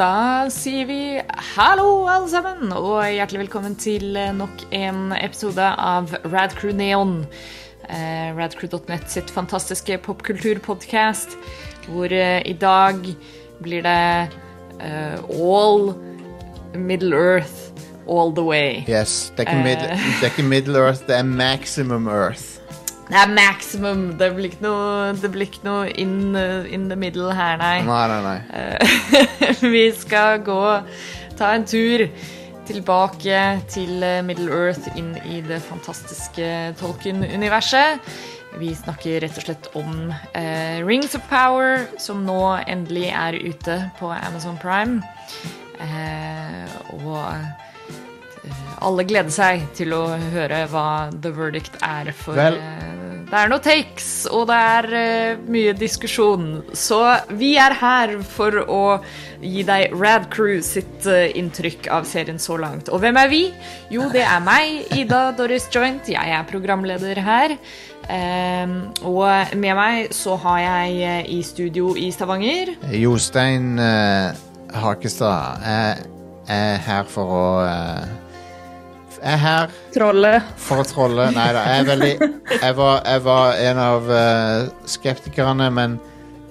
da sier vi hallo, alle sammen, og hjertelig velkommen til eh, nok en episode av Radcrew Neon. Eh, Radcrew.net sitt fantastiske popkulturpodkast, hvor eh, i dag blir det eh, all Middle Earth all the way. Yes, det er, ikke Eh. det er ikke Middle Earth, det er Maximum Earth. Det er maximum. Det blir ikke noe, det blir ikke noe in, eh, in the middle her, nei. Nei, nei, nei. Eh, vi skal gå ta en tur tilbake til eh, Middle Earth, inn i det fantastiske Tolkien-universet. Vi snakker rett og slett om eh, Rings of Power, som nå endelig er ute på Amazon Prime. Eh, og alle gleder seg til å høre hva The Verdict er for Vel- det er noe takes, og det er uh, mye diskusjon. Så vi er her for å gi deg Rad Crew sitt uh, inntrykk av serien så langt. Og hvem er vi? Jo, det er meg, Ida Doris Joint. Jeg er programleder her. Um, og med meg så har jeg uh, i studio i Stavanger Jostein Hakestad er, er her for å Er her Trollet. for å trolle. Nei da, jeg veldig Jeg var, jeg var en av uh, skeptikerne, men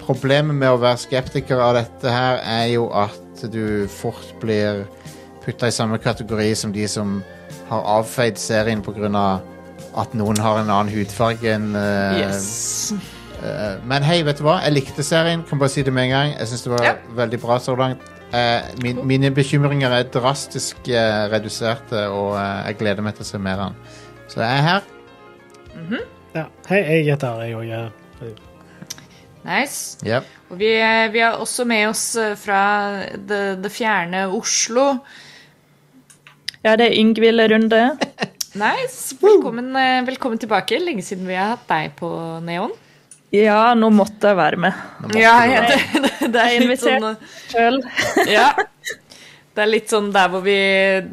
problemet med å være skeptiker av dette her er jo at du fort blir putta i samme kategori som de som har avfeid serien pga. at noen har en annen hudfarge enn uh, Yes. uh, men hei, vet du hva? Jeg likte serien. Kan bare si det med en gang. Jeg synes det var Ja. veldig bra så langt. Eh, min, mine bekymringer er drastisk eh, reduserte, og eh, jeg gleder meg til å se mer av den. Så jeg er her. Ja. Hei, jeg heter jeg er Nice. Yep. Og vi, vi har også med oss eh, fra det, det fjerne Oslo. Ja, det er Yngvild Runde. Nice. Velkommen, eh, velkommen tilbake. Lenge siden vi har hatt deg på Neon. Ja, nå måtte jeg være med Ja, ja, det, det, det er litt sånn sjøl. ja. Det er litt sånn der hvor vi,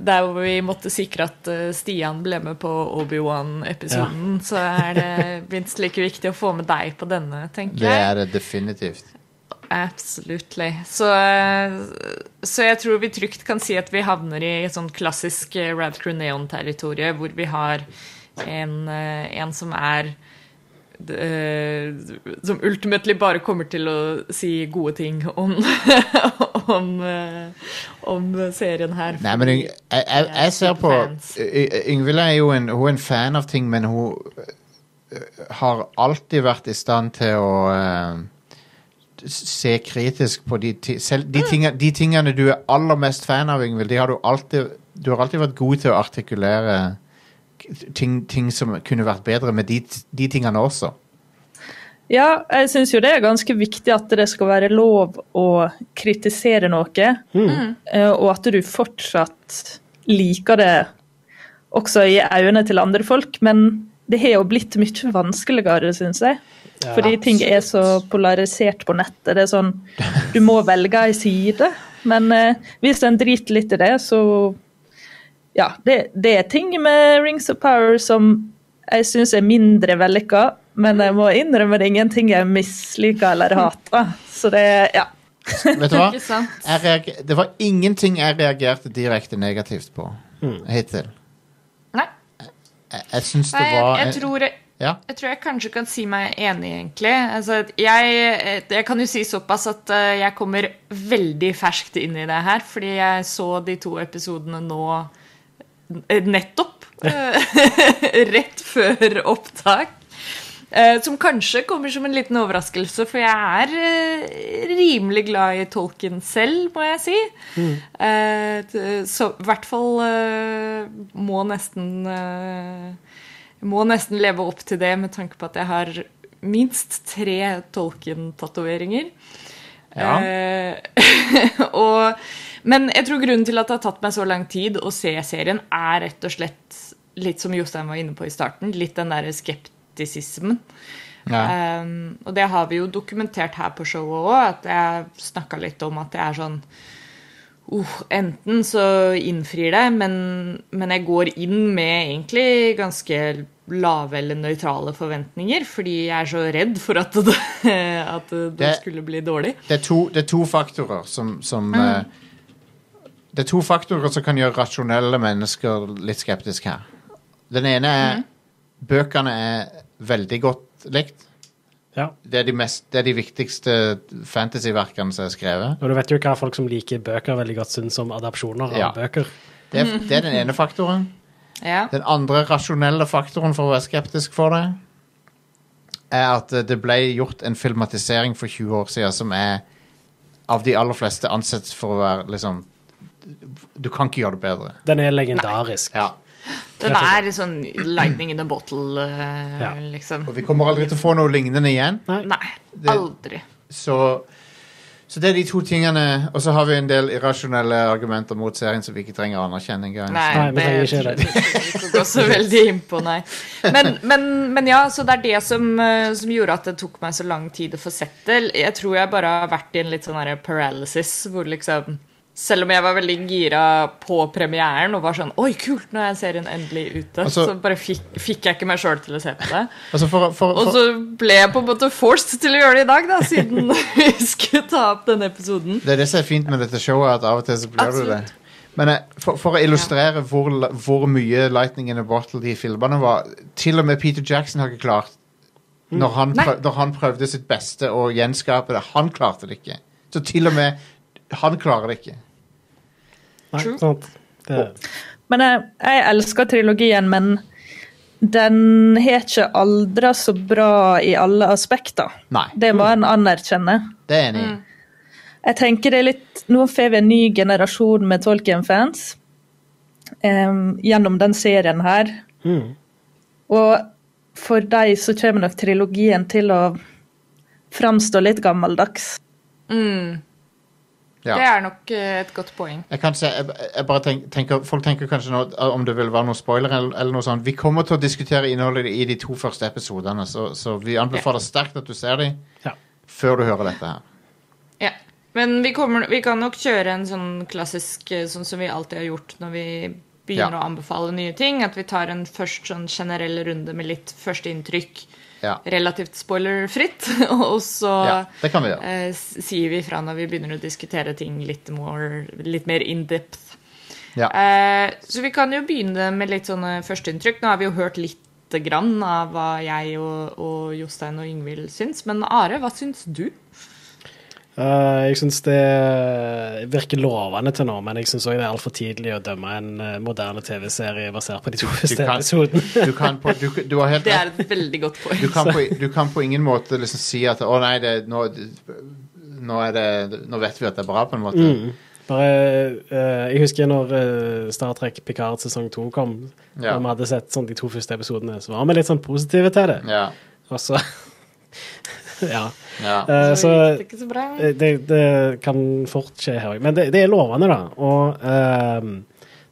der hvor vi måtte sikre at eh, Stian ble med på Obi-Wan-episoden, så er det minst like viktig å få med deg på denne, tenker jeg. Det er det definitivt. Absolutely. Så, eh, så jeg tror vi trygt kan si at vi havner i et sånn klassisk eh, Radcrew Neon-territorium, hvor vi har en, eh, en som er eh, Som ultimately bare kommer til å si gode ting om, om, eh, om serien her. Nei, men jeg, jeg, jeg ser på Yngvild er jo en, hun er en fan av ting, men hun øh, har alltid vært i stand til å uh, se kritisk på de, selv, de, tingene, de tingene du er aller mest fan av, Yngvild. De har du alltid Du har alltid vært god til å artikulere ting, ting som kunne vært bedre med de, de tingene også. Ja, jeg syns jo det er ganske viktig at det skal være lov å kritisere noe, Mm. og at du fortsatt liker det også i øynene til andre folk. Men det har jo blitt mye vanskeligere, syns jeg. Fordi ting er så polarisert på nettet. Det er sånn, Du må velge ei side. Men eh, hvis en driter litt i det, så Ja, det, det er ting med Rings of Power som jeg syns er mindre vellykka, men jeg må innrømme det er ingenting jeg misliker eller hater. Så det Ja. Vet du hva? Jeg reager, det var ingenting jeg reagerte direkte negativt på hittil. Nei. Jeg, jeg syns det var jeg, jeg, tror, Ja. jeg tror jeg kanskje kan si meg enig, egentlig. Altså, jeg, jeg kan jo si såpass at eh, jeg kommer veldig ferskt inn i det her, fordi jeg så de to episodene nå eh, nettopp. eh, Rett før opptak. Eh, som kanskje kommer som en liten overraskelse, for jeg er eh, rimelig glad i tolken selv, må jeg si. Mm. så i hvert fall eh, må nesten eh, må nesten leve opp til det med tanke på at jeg har minst tre Tolkien-tatoveringer. Ja. Eh, og, men jeg tror grunnen til at det har tatt meg så lang tid å se serien, er rett og slett litt som Jostein var inne på i starten, litt den derre skeptisismen. Ja. Um, og det har vi jo dokumentert her på showet òg, at jeg snakka litt om at det er sånn uh, Enten så innfrir det, men, men jeg går inn med egentlig ganske lave eller nøytrale forventninger, fordi jeg er så redd for at det, at det, Det- skulle bli dårlig. Det er to, det er to faktorer som, som Mm. uh, det er to faktorer som kan gjøre rasjonelle mennesker litt skeptiske her. Den ene er bøkene er veldig godt likt. Ja. Det er de, mest, det er de viktigste fantasyverkene som er skrevet. Og du vet jo hva folk som liker bøker veldig godt syns om adapsjoner av Ja. bøker. Det er, det er den ene faktoren. Ja. Den andre rasjonelle faktoren for å være skeptisk for det, er at eh, det ble gjort en filmatisering for 20 år siden som er av de aller fleste ansett for å være liksom Du kan ikke gjøre det bedre. Den er legendarisk. Ja. Den er sånn lightning in a bottle, eh, Ja. liksom. Og vi kommer aldri til å få noe lignende igjen. Nei, Det- aldri. Så, så det er de to tingene. Og så har vi en del irrasjonelle argumenter mot serien som vi ikke trenger å anerkjenne engang. Nei, Nei, vi trenger ikke det det. vi ikke også så veldig inn på, nei. Men, men, men ja, så det er det som, eh, som gjorde at det tok meg så lang tid å få sett det. Jeg tror jeg bare har vært i en litt sånn paralysis, hvor liksom selv om jeg var veldig gira på premieren og var sånn Oi, kult, nå er serien endelig ute. Altså- så bare fikk, fikk jeg ikke meg sjøl til å se på det. Altså for, for, Og så ble jeg på en måte forced til å gjøre det i dag, da, siden vi skulle ta opp denne episoden. det er det som er fint med dette showet, at av og til så blir du det. Absolutt. Men eh, for, for å illustrere hvor, hvor mye Lightning in a Bottle de filmene var Til og med Peter Jackson har ikke klart når han, prøv, når han prøvde sitt beste å gjenskape det. Han klarte det ikke. Så til og med han klarer det ikke. Nei, True. sant. Det, Men jeg, jeg elsker trilogien, men den har ikke aldra så bra i alle aspekter. Nei, Det må en anerkjenne. det er enig Mm. Jeg tenker det er litt, Nå får vi en ny generasjon med Tolkien-fans um, gjennom den serien her. mm. Og for dem så kommer nok trilogien til å framstå litt gammeldags. Mm. Ja. Det er nok eh, et godt poeng. Jeg kan se, jeg, jeg bare tenk, tenker, Folk tenker kanskje nå eh, om det vil være noen spoiler eller, eller noe sånt. Vi kommer til å diskutere innholdet i de to første episodene, så, så vi anbefaler sterkt at du ser dem Ja. før du hører dette her. Ja. Men vi, kommer, vi kan nok kjøre en sånn klassisk eh, sånn som vi alltid har gjort når vi begynner Ja. å anbefale nye ting. At vi tar en først sånn generell runde med litt førsteinntrykk, Ja, relativt spoilerfritt. Og så ja vi eh, sier vi fra når vi begynner å diskutere ting litt, more, litt mer in depth. Ja. Eh, så vi kan jo begynne med litt sånne førsteinntrykk. Nå har vi jo hørt litt grann av hva jeg og, og Jostein og Yngvild syns. Men Are, hva syns du? Eh, jeg syns det virker lovende til nå, men jeg syns òg det er altfor tidlig å dømme en eh, moderne TV-serie basert på de to første episodene. Du, kan på, du, du har helt Det er et veldig godt poeng. Du kan, på, du kan på ingen måte liksom si at Å nei, det, nå, nå, er det, nå vet vi at det er bra, på en måte. Mm. Bare, uh, jeg husker når Star Trek Picard sesong to kom, Ja. og vi hadde sett sånn, de to første episodene, så var vi litt sånn positive til det. Ja. Og så Ja. Ja. Eh, Så så det så. Det, det kan fort skje her òg. Men det, det er lovende, da. Og ehm,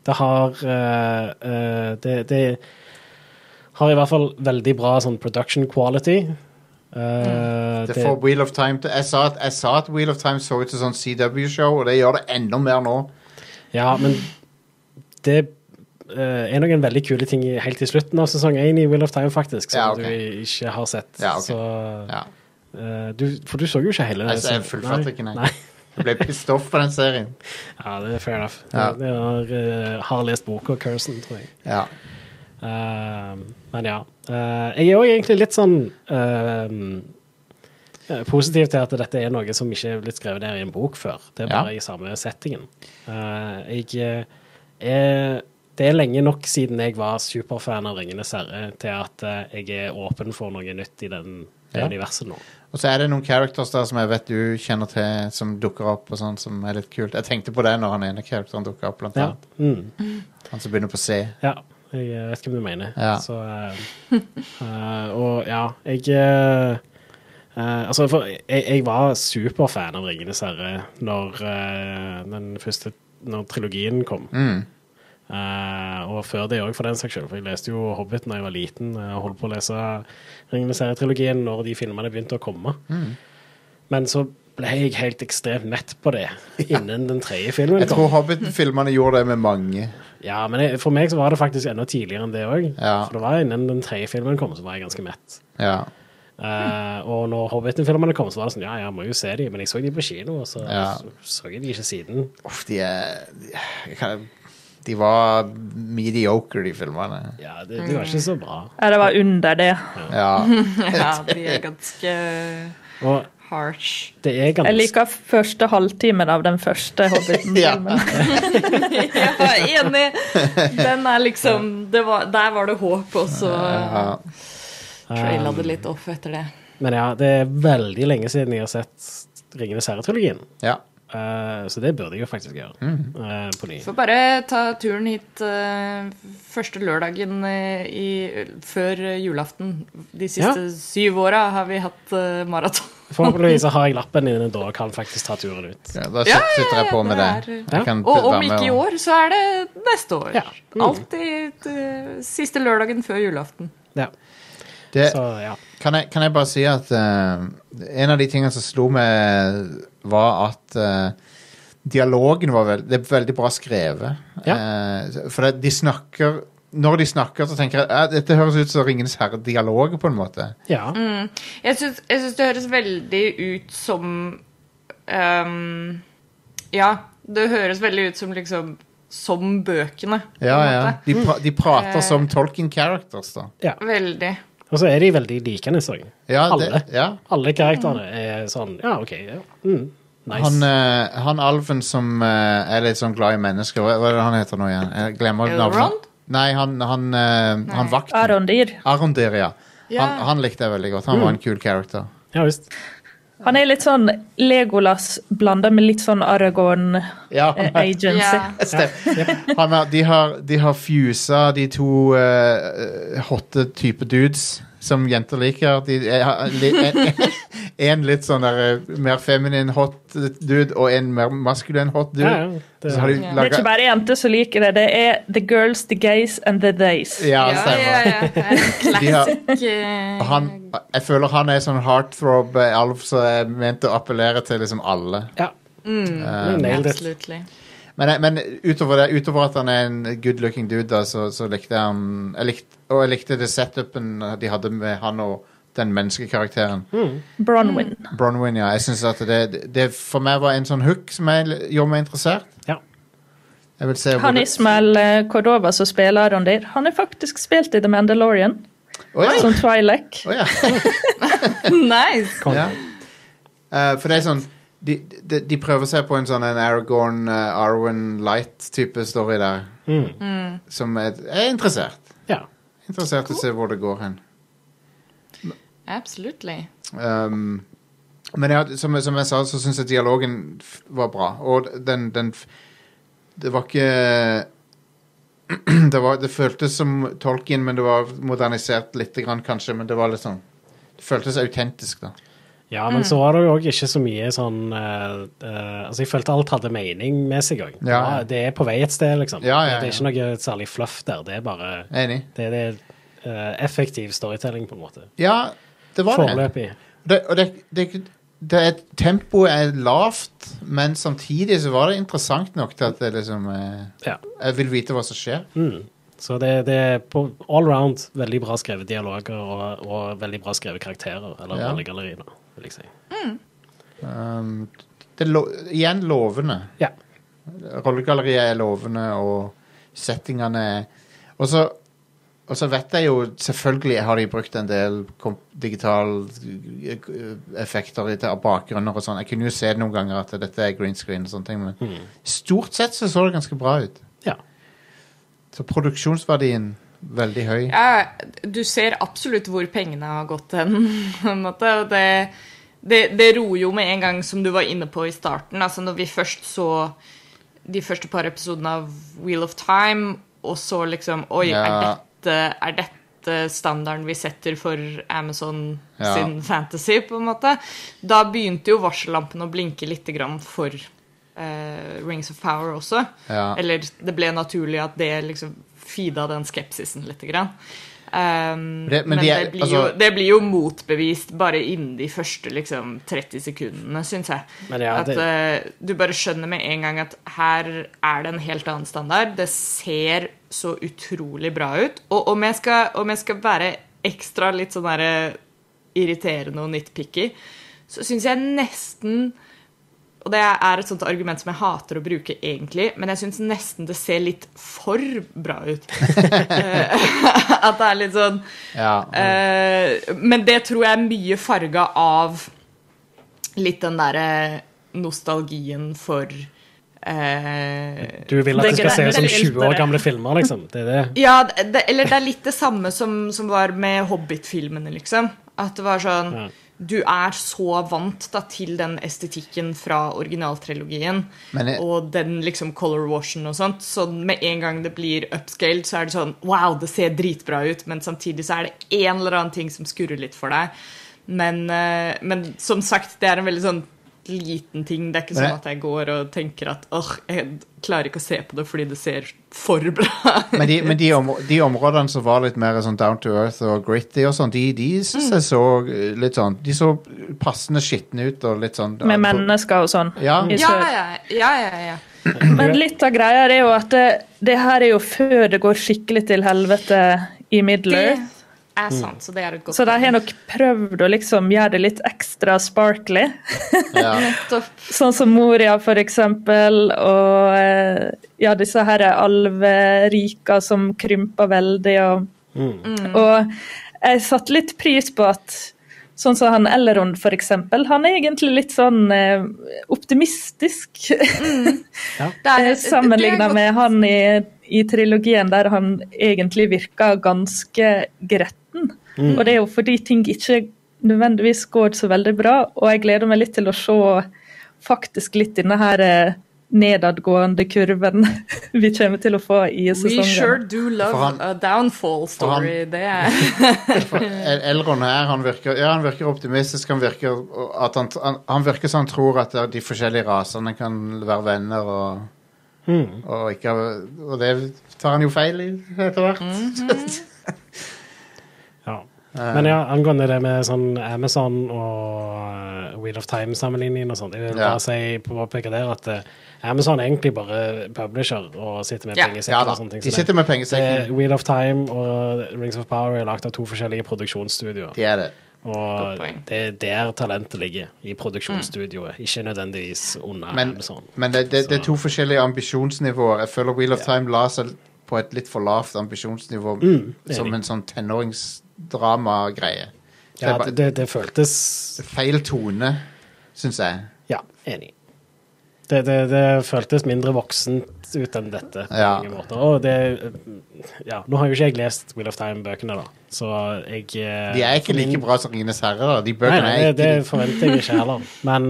det har uh, eh, det, det har i hvert fall veldig bra sånn production quality. Eh, Det får Wheel of Time til jeg sa, at, jeg sa at Wheel of Time så ut som sånn CW-show, og det gjør det enda mer nå. Ja, men det uh, er noen veldig kule ting helt til slutten av sesong én i Wheel of Time, faktisk, som Ja, okay. du ikke har sett. Ja, ok. Så, Ja. Eh, du, for du så jo ikke hele Jeg, jeg fullførte ikke, nei. Jeg ble pissed off på den serien. Ja, det er fair enough. Ja. Jeg har, eh, har lest boka Curson, tror jeg. Ja. Uh, men ja. Uh, jeg er òg egentlig litt sånn eh, positiv til at dette er noe som ikke er blitt skrevet ned i en bok før. Det er Ja. bare i samme settingen. Jeg er Det er lenge nok siden jeg var superfan av 'Ringenes herre' til at jeg er åpen for noe nytt i den, det Ja. universet nå. Og så er det noen characters der som jeg vet du kjenner til, som dukker opp, og sånn, som er litt kult. Jeg tenkte på det når han ene characteren dukka opp, blant Ja. annet. Mm. Han som begynner på C. Ja, jeg vet hvem du mener. Ja. Så, uh, uh, og ja, jeg uh, Altså, for jeg, jeg var superfan av 'Ringenes herre' når den første Når trilogien kom. Mm. Eh, og før det òg, for den saks skyld. For jeg leste jo 'Hobbit' da jeg var liten. Jeg holdt på å lese 'Ringenes herre'-trilogien når de filmene begynte å komme. Mm. Men så ble jeg helt ekstremt mett på det innen den tredje filmen Jeg tror Hobbit-filmene gjorde det med mange. Ja, men jeg, for meg så var det faktisk enda tidligere enn det òg. Ja. For det var innen den tredje filmen kom, så var jeg ganske mett. Ja. Uh, og når Hobbiten-filmene kom, så var det sånn Ja, jeg må jo se dem, men jeg så dem på kino, og så Ja. så, så jeg de ikke siden. Uff, de er de, kan- de var mediocre, de filmene. Ja, det, de var ikke så bra. Ja, det var under det. Ja. Ja, de er ganske Og harsh. det er ganske Jeg liker første halvtimen av den første Hobbiten-filmen. Ja, enig. Den er liksom det var, Der var det håp, og så ja. traila det litt off etter det. Men ja, det er veldig lenge siden jeg har sett Ringenes herre-trilogien. ja. Eh, så det burde jeg jo faktisk gjøre eh, på ny. Får bare ta turen hit uh, første lørdagen i, før julaften. De siste syv åra har vi hatt uh, maraton. Forhåpentligvis har jeg lappen inne da og kan faktisk ta turen ut. ja da sitter jeg på med det. det er- Og om ikke i år, så er det neste år. Ja. Mm. Alltid siste lørdagen før julaften. Ja, Det, så ja. kan, jeg, kan jeg bare si at eh, en av de tingene som slo meg, var at uh, dialogen var veld, det er veldig bra skrevet. Eh, for det, de snakker Når de snakker, så tenker jeg at dette høres ut som Ringenes herre-dialoger, på en måte. ja. Jeg syns, jeg syns det høres veldig ut som um, Ja, det høres veldig ut som liksom Som bøkene. på Ja, en ja. måte. De, pra, de prater Eh. som Tolkien characters, da. Ja. Veldig. Og så er de veldig likende, så jeg. Ja, Alle. ja. Alle karakterene er sånn Ja, OK. Ja. Mm, nice. Han, uh, han alven som uh, er litt sånn glad i mennesker, hva, hva er det han heter nå igjen? Jeg glemmer navnet. Nei, han, han, eh, han vakten. Arondir. Arondir, ja. Yeah. Han, han likte jeg veldig godt. Han var en kul character. Ja visst. Han er litt sånn Legolas blanda med litt sånn Aragorn Ja, eh, agency. Ja. Han har, de, har, de har fusa de to uh, hotte type dudes som jenter liker. De, en, en litt sånn der eh, mer feminin hot dude og en mer maskulin hot dude. Ja. Det, Så har de laget... Det er ikke bare jenter som liker det, det er the girls, the gays and the days. Ja, Ja, stemmer. ja, ja. Det De har- classic Han, jeg føler han er sånn heartthrob eh, som er ment å appellere til liksom alle. ja. mm, um, Absolutely. Men, men utover, det, utover at han er en good looking dude, da, så, så likte jeg han jeg likte, Og jeg likte det setupen de hadde med han og den menneskekarakteren. Bronwyn. Bronwyn, ja. Jeg synes at det, det for meg var en sånn hook som jeg, gjorde meg interessert. Ja. Jeg vil se Han Ismael eh, Cordova som spiller Arondir, han er faktisk spilt i The Mandalorian Oh, ja. som Twi'lek. Oh, ja. Nice! ja. Uh, for det er sånn de, de, de prøver seg på en sånn en Aragorn, uh, Arwen Light-type story der. Mm. Som er, er interessert. Interessert i å se hvor det går hen. Absolutely. Um, men ja, som, som jeg sa, så syns jeg dialogen var bra. Og den, den Det var ikke det, var, det føltes som Tolkien, men det var modernisert litt, kanskje. Men det var litt sånn Det føltes autentisk, da. Ja, men så var det jo òg ikke så mye sånn uh, uh, Altså, jeg følte alt hadde mening med seg òg. Ja. Det er på vei et sted, liksom. Ja, ja, Det er ikke noe særlig fluff der. Det er bare Enig. Det er det eh, effektiv storytelling, på en måte. Ja, det var det. Foreløpig. det, det, det, det er, tempoet er lavt, men samtidig så var det interessant nok til at det liksom eh, Ja. Jeg vil vite hva som skjer. Mm. Så det, det er på all round veldig bra skrevet dialoger og, og veldig bra skrevet karakterer. Eller Ja. rollegalleri, da, vil jeg si. Um, det er lo igjen lovende. Ja. Rollegalleriet er lovende, og settingene er Og så og så vet jeg jo Selvfølgelig har de brukt en del digitale eh, effekter til bakgrunner og sånn. Jeg kunne jo se noen ganger at dette er green screen og sånne ting, men stort sett så så det ganske bra ut. ja. Så produksjonsverdien veldig høy. Ja, du ser absolutt hvor pengene har gått hen. og det, det, det roer jo med en gang, som du var inne på i starten. altså Når vi først så de første par episodene av Wheel of Time, og så liksom Oi, Ja. er, dette, er dette standarden vi setter for Amazon Ja. sin fantasy, på en måte? Da begynte jo varsellampene å blinke litt grann for Uh, Rings of Power også. Ja. Eller det ble naturlig at det liksom feeda den skepsisen litt. Grann. Um, Det- men men de er- det, blir altså- jo, det blir jo motbevist bare innen de første liksom, 30 sekundene, syns jeg. Men ja, at det- uh, du bare skjønner med en gang at her er det en helt annen standard. Det ser så utrolig bra ut. Og om jeg skal, om jeg skal være ekstra litt sånn derre irriterende og nitpicky, så syns jeg nesten Og det er et sånt argument som jeg hater å bruke egentlig, men jeg syns nesten det ser litt for bra ut. Eh, At det er litt sånn Ja. uh, men det tror jeg er mye farga av litt den derre nostalgien for Uh, Du vil at Det det skal se ut som 20 år gamle filmer, liksom. Det er det. Ja, det, eller det er litt det samme som, som var med Hobbit-filmene, liksom. At det var sånn Ja. Du er så vant da til den estetikken fra originaltrilogien jeg- og den liksom color washen og sånt, så med en gang det blir upscaled, så er det sånn Wow, det ser dritbra ut, men samtidig så er det en eller annen ting som skurrer litt for deg. Men, eh, men som sagt, det er en veldig sånn liten ting. Det er ikke sånn at jeg går og tenker at åh, jeg klarer ikke å se på det fordi det ser for bra Men, de, men de, om, de områdene som var litt mer sånn down to earth og gritty og sånn, de, de syns jeg så eh, litt sånn De så passende skitne ut og litt sånn Med mennesker og sånn. Ja. i Ja, ja, ja. ja, ja. Men litt av greia er jo at det, det her er jo før det går skikkelig til helvete i Middle Earth. Er sant, så det er et godt Så de har nok prøvd å liksom gjøre det litt ekstra sparkly. Ja. Sånn som Moria, for eksempel, og eh, ja, disse her alverika som krymper veldig. Og, Mm. og jeg satte litt pris på at Sånn som han Elrond, for eksempel. Han er egentlig litt sånn eh, optimistisk. Mm. er- Sammenligna er med han i, i trilogien der han egentlig virker ganske gretten. Mm. Og det er jo fordi ting ikke nødvendigvis går så veldig bra, og jeg gleder meg litt til å se faktisk litt denne her eh, nedadgående kurven vi kommer til å få i sesongen. We sure do love han- a downfall story. han- Det er Elron El- her, han virker, ja, han virker optimistisk. Han virker, at han, han, han virker som han tror at de forskjellige rasene kan være venner, og, hmm. og, ikke, og det tar han jo feil i etter hvert. Ja. Men ja, angående det med sånn Amazon og uh, Wheel of Time-sammenligningen og sånt, jeg vil bare si påpeke der at uh, Amazon er egentlig bare publisher og sitter med Ja. penger Ja og sånne ting. de sitter med det, pengesekken. Wheel of Time og Rings of Power er lagd av to forskjellige produksjonsstudioer. De er det. Og det er der talentet ligger, i produksjonsstudioet, ikke nødvendigvis under Men, Amazon. men det, det, det er to forskjellige ambisjonsnivåer. Jeg føler Wheel of Time la seg på et litt for lavt ambisjonsnivå Mm, som en sånn tenåringsdrama-greie. Er Ja, det, det, det føltes Feil tone, syns jeg. Ja, enig. Det, det, det føltes mindre voksent ut enn dette. på Ja. mange måter. Og det Ja, nå har jo ikke jeg lest Wheel of Time-bøkene, da, så jeg eh, De er ikke min- like bra som Ringenes herre, da. De Nei, bøkene nei, er det, det forventer jeg ikke heller. Men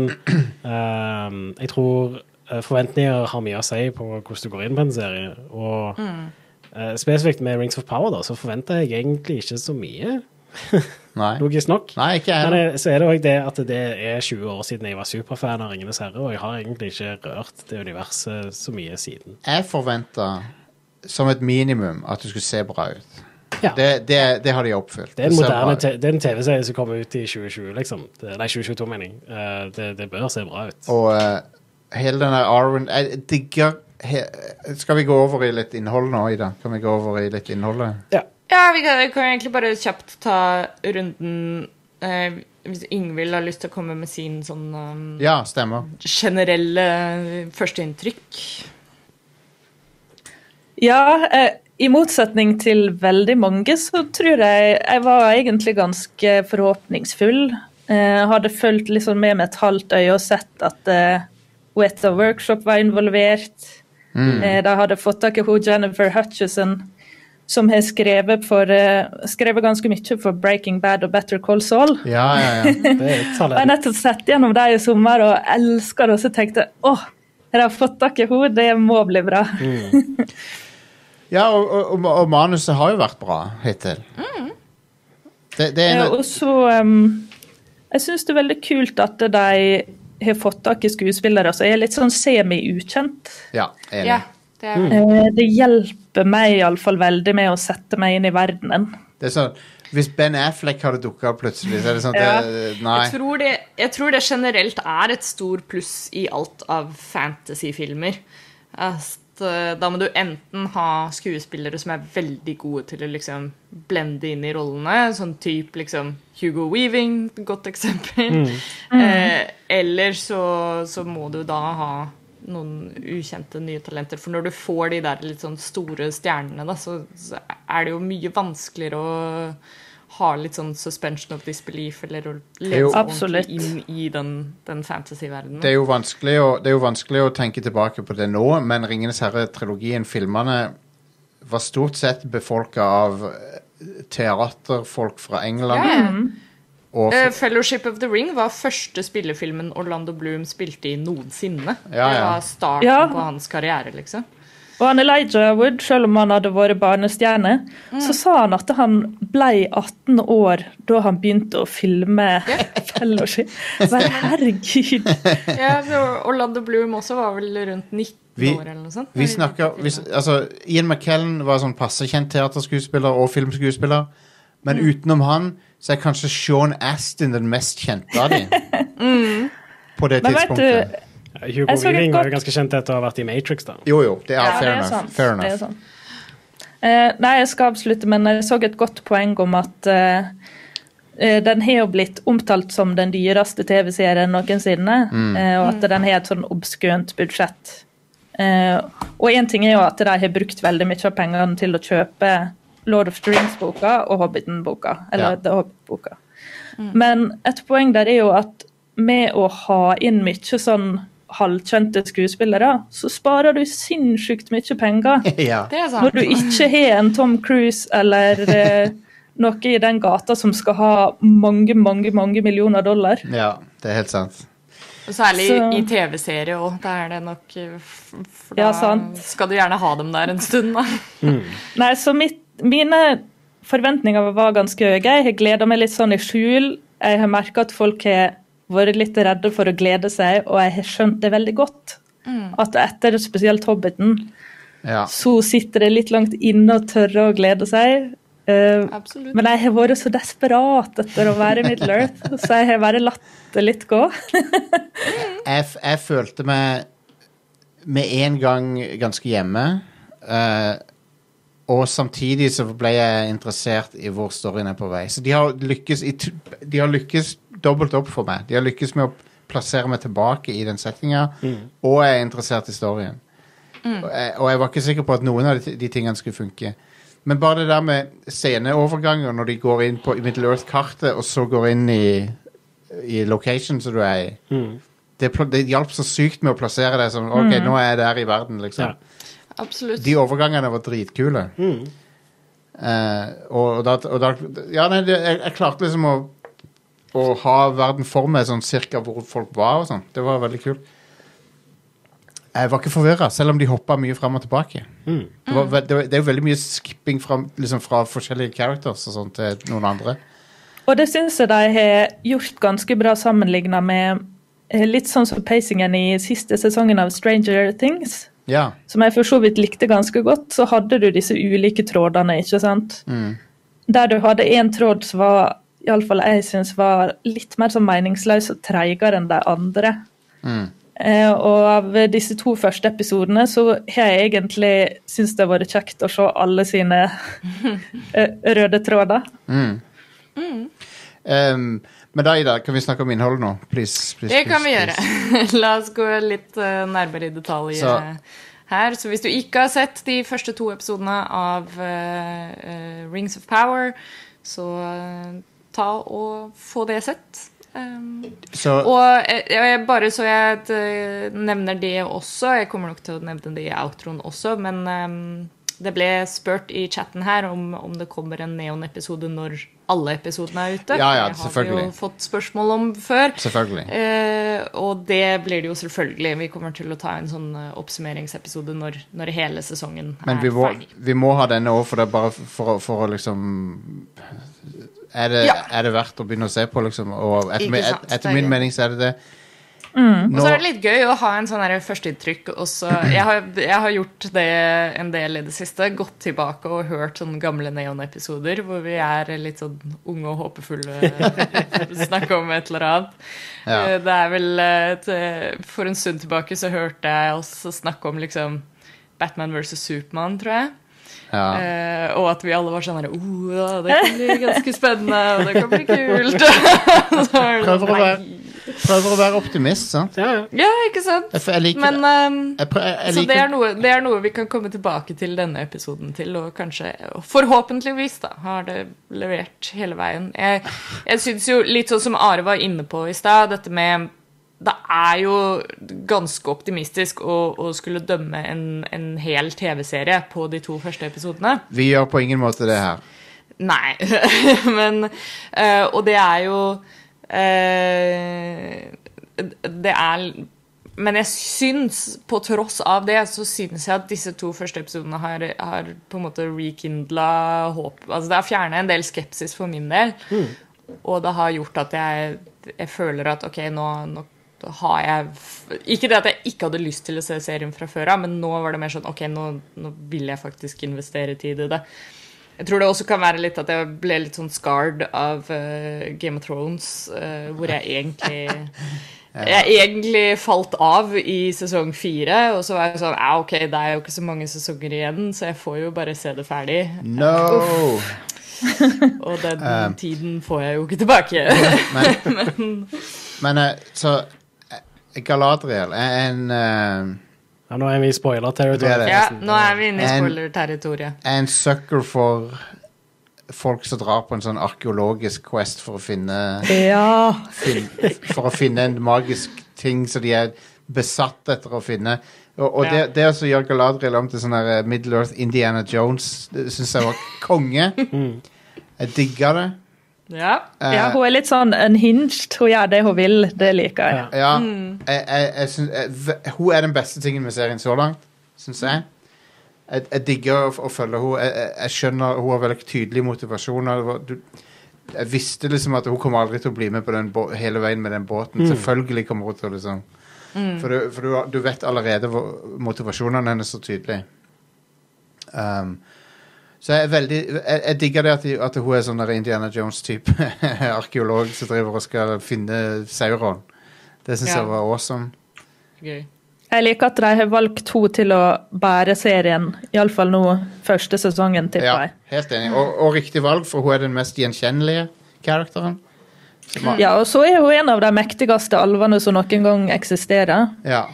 ehm, jeg tror eh, forventninger har mye å si på hvordan du går inn på en serie. Og eh, spesifikt med Rings of Power, da, så forventer jeg egentlig ikke så mye, logisk nok. nei ikke jeg Men eh, så er det òg det at det er 20 år siden jeg var superfan av Ringenes herre, og jeg har egentlig ikke rørt det universet så mye siden. Jeg forventa som et minimum at det skulle se bra ut. Ja. Det, det, det har de oppfylt. Det er en moderne det er en TV-serie som kommer ut i 2020, liksom. Nei, 2022, mener jeg. Eh, det, det bør se bra ut. Og uh, hele den der Arwen Jeg digger he, Skal vi gå over i litt innhold nå, Ida? Kan vi gå over i litt innholdet? Ja. Ja, vi kan, vi kan egentlig bare kjapt ta runden eh, Hvis Ingvild har lyst til å komme med sin sånn um, Ja, stemmer. generelle førsteinntrykk. Ja, eh, i motsetning til veldig mange, så tror jeg jeg var egentlig ganske forhåpningsfull. Eh, hadde fulgt liksom med med et halvt øye og sett at eh, Weta Workshop var involvert. Eh, de hadde fått tak i hun Jennifer Hutchison, som har skrevet, for, eh, skrevet ganske mye for Breaking Bad og Better Call Saul. Ja, ja, ja. Det jeg har nettopp sett gjennom det i sommer og elsker det, og så tenkte jeg åh, jeg har fått tak i henne, det må bli bra. ja og, og, og, manuset har jo vært bra hittil. Det, det er Ja, og så um, Jeg syns det er veldig kult at de har fått tak i skuespillere som er litt sånn semi-ukjent. Ja, enig. Ja, det er Eh, Det hjelper meg iallfall veldig med å sette meg inn i verdenen. Det er sånn Hvis Ben Affleck hadde dukka opp plutselig, så er det sånn at det, Nei. Jeg tror, det, jeg tror det generelt er et stor pluss i alt av fantasyfilmer. At at eh, da må du enten ha skuespillere som er veldig gode til å liksom blende inn i rollene, sånn type liksom Hugo Weaving, godt eksempel. Eh, eller så, så må du da ha noen ukjente nye talenter. For når du får de der litt sånn store stjernene, da, så, så er det jo mye vanskeligere å ha litt sånn suspension of disbelief, eller å leve ordentlig inn i den, den fantasy-verdenen. Det det er jo vanskelig å tenke tilbake på det nå, men 'Ringenes herre'-trilogien, filmene, var stort sett befolka av eh, teaterfolk fra England. Yeah. ja. Og uh, Fellowship of the Ring var første spillefilmen Orlando Bloom spilte i noensinne. Ja, Det var starten Ja. på hans karriere, liksom. Og han Elijah Wood, selv om han hadde vært barnestjerne, så sa han at han ble 18 år da han begynte å filme Fellowship. Men herregud! Ja, så Orlando Bloom også var vel rundt 19 Vi- år eller noe sånt. vi snakker vi, altså, Ian McKellen var sånn passe kjent teaterskuespiller og filmskuespiller. Men utenom han så er kanskje Sean Astin den mest kjente av dem. På det Men vet tidspunktet. du, Hugo Jeg så Weaving var jo ganske kjent etter å ha vært i Matrix, da. Jo, jo. Det er Ja, fair det er enough. sant. Fair Det er enough. sant. Eh, nei, jeg skal avslutte, men jeg så et godt poeng om at eh, eh, den har jo blitt omtalt som den dyreste TV-serien noensinne, Mm. eh, og at den har et sånn obskønt budsjett. Eh, og én ting er jo at de har brukt veldig mye av pengene til å kjøpe Lord of the Rings-boka og Hobbiten-boka. Eller Ja. The Hobbit-boka. Men et poeng der er jo at med å ha inn mye sånn halvkjente skuespillere, så sparer du sinnssykt mye penger. ja. Det er Når du ikke har en Tom Cruise eller eh, noe i den gata som skal ha mange, mange, mange millioner dollar. ja, det er helt sant. Og Særlig Så- i TV-serie òg. Da er det nok eh, For da Ja, sant. skal du gjerne ha dem der en stund, da. Nei, så mitt, mine forventninger var ganske høye. Jeg har gleda meg litt sånn i skjul. Jeg har merka at folk har vært litt redde for å glede seg, og jeg har skjønt det veldig godt. At etter spesielt Hobbiten, Ja. så sitter det litt langt inne å tørre å glede seg. Uh, Men jeg har vært så desperat etter å være Middle Earth, så jeg har bare latt det litt gå. Jeg, jeg følte meg med en gang ganske hjemme. Uh, og samtidig så ble jeg interessert i hvor storyen er på vei. Så de har lykkes, i, de har lykkes dobbelt opp for meg. De har lykkes med å plassere meg tilbake i den settinga, og jeg er interessert i storyen. Og, jeg, og jeg var ikke sikker på at noen av de, de tingene skulle funke. Men bare det der med sceneoverganger når de går inn på Middle Earth-kartet, og så går inn i, i location som du er i det, det hjalp så sykt med å plassere deg sånn OK, nå er jeg der i verden, liksom. Ja. Absolutt. De overgangene var dritkule. Eh, og, da, og da Ja, nei, jeg, jeg klarte liksom å å ha verden for meg sånn cirka hvor folk var og sånn. Det var veldig kult. Jeg var ikke forvirra, selv om de hoppa mye fram og tilbake. Det, var, det, var, det er jo veldig mye skipping fra, liksom fra forskjellige characters og sånn til noen andre. Og det syns jeg de har gjort ganske bra sammenligna med eh, litt sånn som pacingen i siste sesongen av Stranger Things. Ja. Som jeg for så vidt likte ganske godt, så hadde du disse ulike trådene, ikke sant. Der du hadde én tråd som var iallfall jeg syns var litt mer sånn meningsløs og treigere enn de andre. Eh, og av disse to første episodene så har jeg egentlig syntes det har vært kjekt å se alle sine eh, røde tråder. Um, men da, Ida, kan vi snakke om innholdet nå? Please, please, Det kan please, vi gjøre. La oss gå litt uh, nærmere i detalj Så- her. Så hvis du ikke har sett de første to episodene av uh, uh, Rings of Power, så ta og få det sett. Um, Så, og jeg- bare så jeg eh, nevner det også, jeg kommer nok til å nevne det i outroen også, men ehm, det ble spurt i chatten her om, om det kommer en Neon-episode når alle episodene er ute. Ja, ja, det har vi jo fått spørsmål om før. selvfølgelig. Eh, og det blir det jo selvfølgelig. Vi kommer til å ta en sånn eh, oppsummeringsepisode når, når hele sesongen Men er vi må, ferdig. vi må ha denne òg, for for, å- for å liksom er det, Ja. er det verdt å begynne å se på, liksom? Og etter, min- sant, etter er min mening så er det det. Og Nå, så er det litt gøy å ha en sånn førsteinntrykk også. Jeg har, jeg har gjort det en del i det siste. Gått tilbake og hørt sånne gamle Neon-episoder hvor vi er litt sånn unge og håpefulle. Snakke om et eller annet. Ja. Eh, Det er vel et, eh, For en stund tilbake så hørte jeg oss snakke om liksom Batman versus Supermann, tror jeg. Ja. Eh, og at vi alle var sånn her oh, Det kan bli ganske spennende, og det kan bli kult. Så var det Prøver å sånn, være- Prøver å være optimist, sant? Ja, ja. Ja, ikke sant? Jeg, jeg liker Men um, jeg, prøver, Så det er, noe, det er noe vi kan komme tilbake til denne episoden til, og kanskje Forhåpentligvis da, har det levert hele veien. Jeg, jeg syns jo, litt sånn som Are var inne på i stad, dette med Det er jo ganske optimistisk å, å skulle dømme en, en hel TV-serie på de to første episodene. Vi gjør på ingen måte det her. Nei, men øh, Og det er jo øh, Det er Men jeg syns, på tross av det, så syns jeg at disse to første episodene har, har på en måte rekindla håp. Altså det har fjerna en del skepsis for min del. Og det har gjort at jeg, jeg føler at ok, nå, nå har jeg Ikke det at jeg ikke hadde lyst til å se serien fra før av, men nå var det mer sånn ok, nå, nå vil jeg faktisk investere tid i det. Jeg tror det også kan være litt at jeg ble litt sånn scarred av uh, Game of Thrones, uh, hvor jeg egentlig Jeg egentlig falt av i sesong fire, og så var jeg sånn Ja, ok, det er jo ikke så mange sesonger igjen, så jeg får jo bare se det ferdig. No! Og den Um. tiden får jeg jo ikke tilbake. Men, men men så eh, Galadriel er en eh, ja, nå er vi i spoiler territory. Det er det. ja, nå er vi inne i En- spoiler-territoriet. er en sucker for folk som drar på en sånn arkeologisk quest for å finne, Ja. fin, For å finne en magisk ting som de er besatt etter å finne. Og, og det, Ja. det å gjøre Galadriel om til sånn her eh, Middle Earth Indiana Jones, det syns jeg var konge. Jeg digga det. Ja. Eh, ja, hun er litt sånn unhinged. Hun gjør det hun vil. Det liker jeg. Ja. mm. jeg, jeg, jeg synes, jeg, hun er den beste tingen med serien så langt, syns jeg. Jeg, jeg digger å, å følge henne. Jeg, jeg, jeg skjønner Hun har veldig tydelig motivasjon. Du, jeg visste liksom at hun kommer aldri til å bli med på den hele veien med den båten. Selvfølgelig kommer hun til å liksom For, du, for du, du vet allerede hvor motivasjonene hennes så tydelig. Um, så jeg er veldig Jeg, jeg digger det at, de, at hun er sånn der Indiana Jones-type arkeolog som driver og skal finne Sauron. Det syns Ja. jeg var awesome. Gøy. Jeg liker at de har valgt henne til å bære serien, iallfall nå første sesongen, tipper Ja, jeg. helt enig. Og, og riktig valg, for hun er den mest gjenkjennelige karakteren. Har- Ja, og så er hun en av de mektigste alvene som noen gang eksisterer. ja.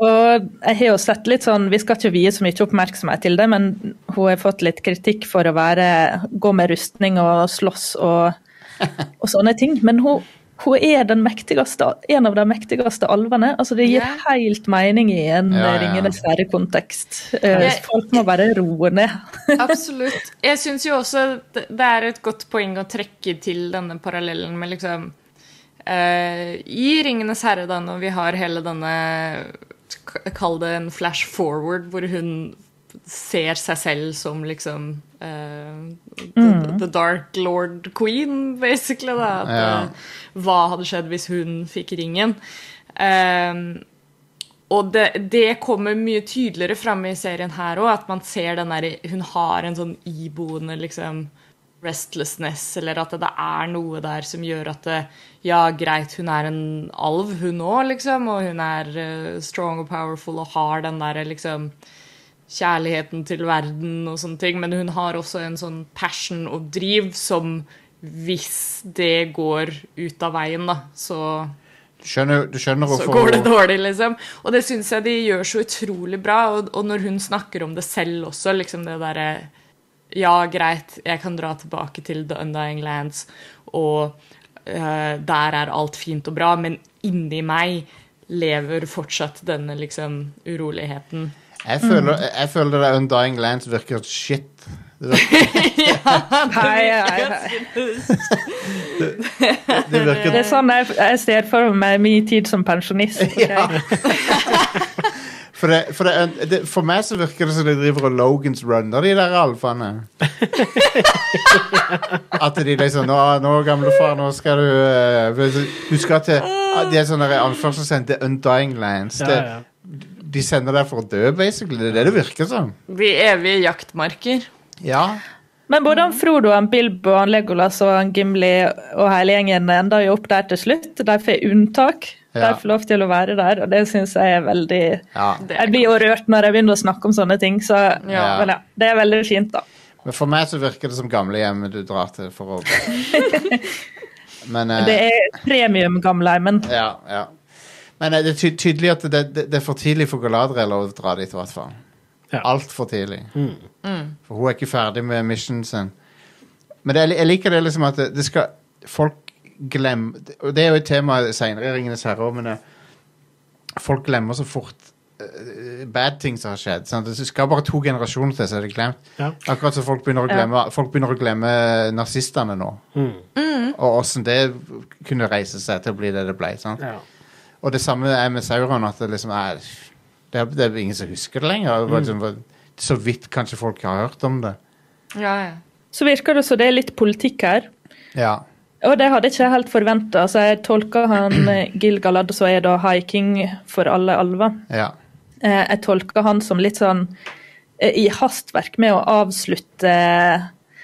Og jeg har jo sett litt sånn, Vi skal ikke vie så mye oppmerksomhet til det, men hun har fått litt kritikk for å være, gå med rustning og slåss og, og sånne ting. Men hun, hun er en av de mektigste alvene. altså Det gir helt mening i en Ja, ja. Ringenes herre-kontekst. Eh, Folk må bare roe ned. Absolutt. Jeg syns jo også det er et godt poeng å trekke til denne parallellen med liksom Uh, I 'Ringenes herre', da, når vi har hele denne Kall det en flash forward, hvor hun ser seg selv som liksom uh, the, the Dark Lord Queen, basically. Da. At, Ja. eh, hva hadde skjedd hvis hun fikk ringen? Eh, og det, det kommer mye tydeligere fram i serien her òg, at man ser den der Hun har en sånn iboende liksom restlessness, eller at det er noe der som gjør at det, Ja, greit, hun er en alv, hun òg, liksom, og hun er eh, strong og powerful og har den derre liksom Kjærligheten til verden og sånne ting, men hun har også en sånn passion og driv som hvis det går ut av veien, da, så Du skjønner, du skjønner så går det dårlig, liksom. Og det syns jeg de gjør så utrolig bra. Og, og når hun snakker om det selv også, liksom det derre Ja, greit, jeg kan dra tilbake til The Undying Lands, og uh, der er alt fint og bra, men inni meg lever fortsatt denne liksom uroligheten. Jeg føler, jeg føler det Undying Lands virker shit. Det virker, Hei, hei, hei. det virker Det er sånn jeg, jeg ser for meg min tid som pensjonist. Okay? Ja. For, det, for, det, det, for meg så virker det som de driver og Logans runner, de der alfaene. At de liksom Nå, nå gamlefar, nå skal du uh, Du skal til De er sånne anførselstegn The Undying Lands. Ja, Det, ja. de sender deg for å dø, basically. Det er det det virker som. De evige jaktmarker. Ja. Men både han Frodo, han Bilbo, han Legolas og han Gimli og hele gjengen ender jo opp der til slutt. De får unntak. Ja. får lov til å være der, og det syns jeg er veldig Ja. Jeg blir jo rørt når jeg begynner å snakke om sånne ting, så Ja. Men ja, det er veldig fint, da. Men for meg så virker det som gamlehjemmet du drar til for å Men eh, Det er premium gamleheimen. Ja, ja. Men eh, det er ty tydelig at det, det, det er for tidlig for Galadriel å dra dit, i hvert fall. Ja. Altfor tidlig. For hun er ikke ferdig med missionen sin. Men det, jeg liker det liksom at det, det skal Folk glemmer Og det er jo et tema seinere i Ringenes herre òg, men eh, folk glemmer så fort eh, bad ting som har skjedd. Sant? Det skal bare to generasjoner til, så er det glemt. Ja. Akkurat som folk begynner å Ja. glemme, folk begynner å glemme nazistene nå. Mm. Og åssen det kunne reise seg til å bli det det ble. Sant? Ja. Og det samme er med Sauron. At det liksom er Det er, det er ingen som husker det lenger. Mm. liksom, så vidt kanskje folk har hørt om det. Ja, ja. Så virker det som det er litt politikk her. Ja. Og det hadde jeg ikke helt forventa. Altså, jeg tolker han Gilgalad, Gil-galad, som er da high king for alle alver. ja. Eh, Jeg tolker han som litt sånn eh, i hastverk med å avslutte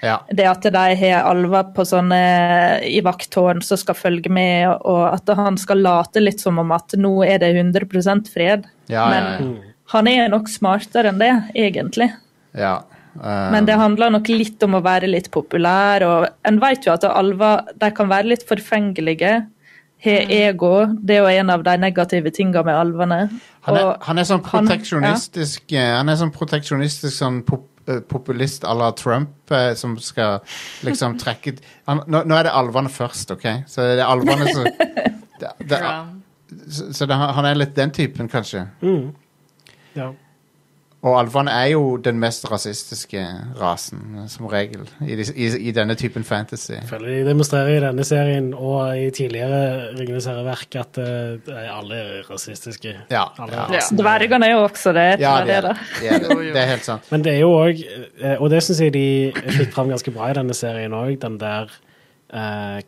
ja. det at de har alver på sånne i vakttårn som skal følge med, og at han skal late litt som om at nå er det 100 fred. Ja, Men han er nok smartere enn det, egentlig. ja. Men det handler nok litt om å være litt populær, og en vet jo at alver de kan være litt forfengelige. Har ego. Det er jo en av de negative tingene med alvene. han, er, han er sånn han- proteksjonistisk eh, Han er sånn proteksjonistisk sånn pop, eh, populist à la Trump eh, som skal liksom trekke han, nå, nå er det alvene først, OK? Så det er alvene som det, det, Ja. Så, så det, han er litt den typen, kanskje. Mm. ja. Og alvene er jo den mest rasistiske rasen, eh, som regel, i, de, i, i denne typen fantasy. Føler de demonstrerer i denne serien og i tidligere Ringenes herre-verk at uh, alle er rasistiske. Ja, Alle ja. er rasende. dvergene er jo også det. Ja, det er det. Det er, det. det er helt sant. Men det er jo òg, og det syns jeg de fikk fram ganske bra i denne serien òg, den der uh,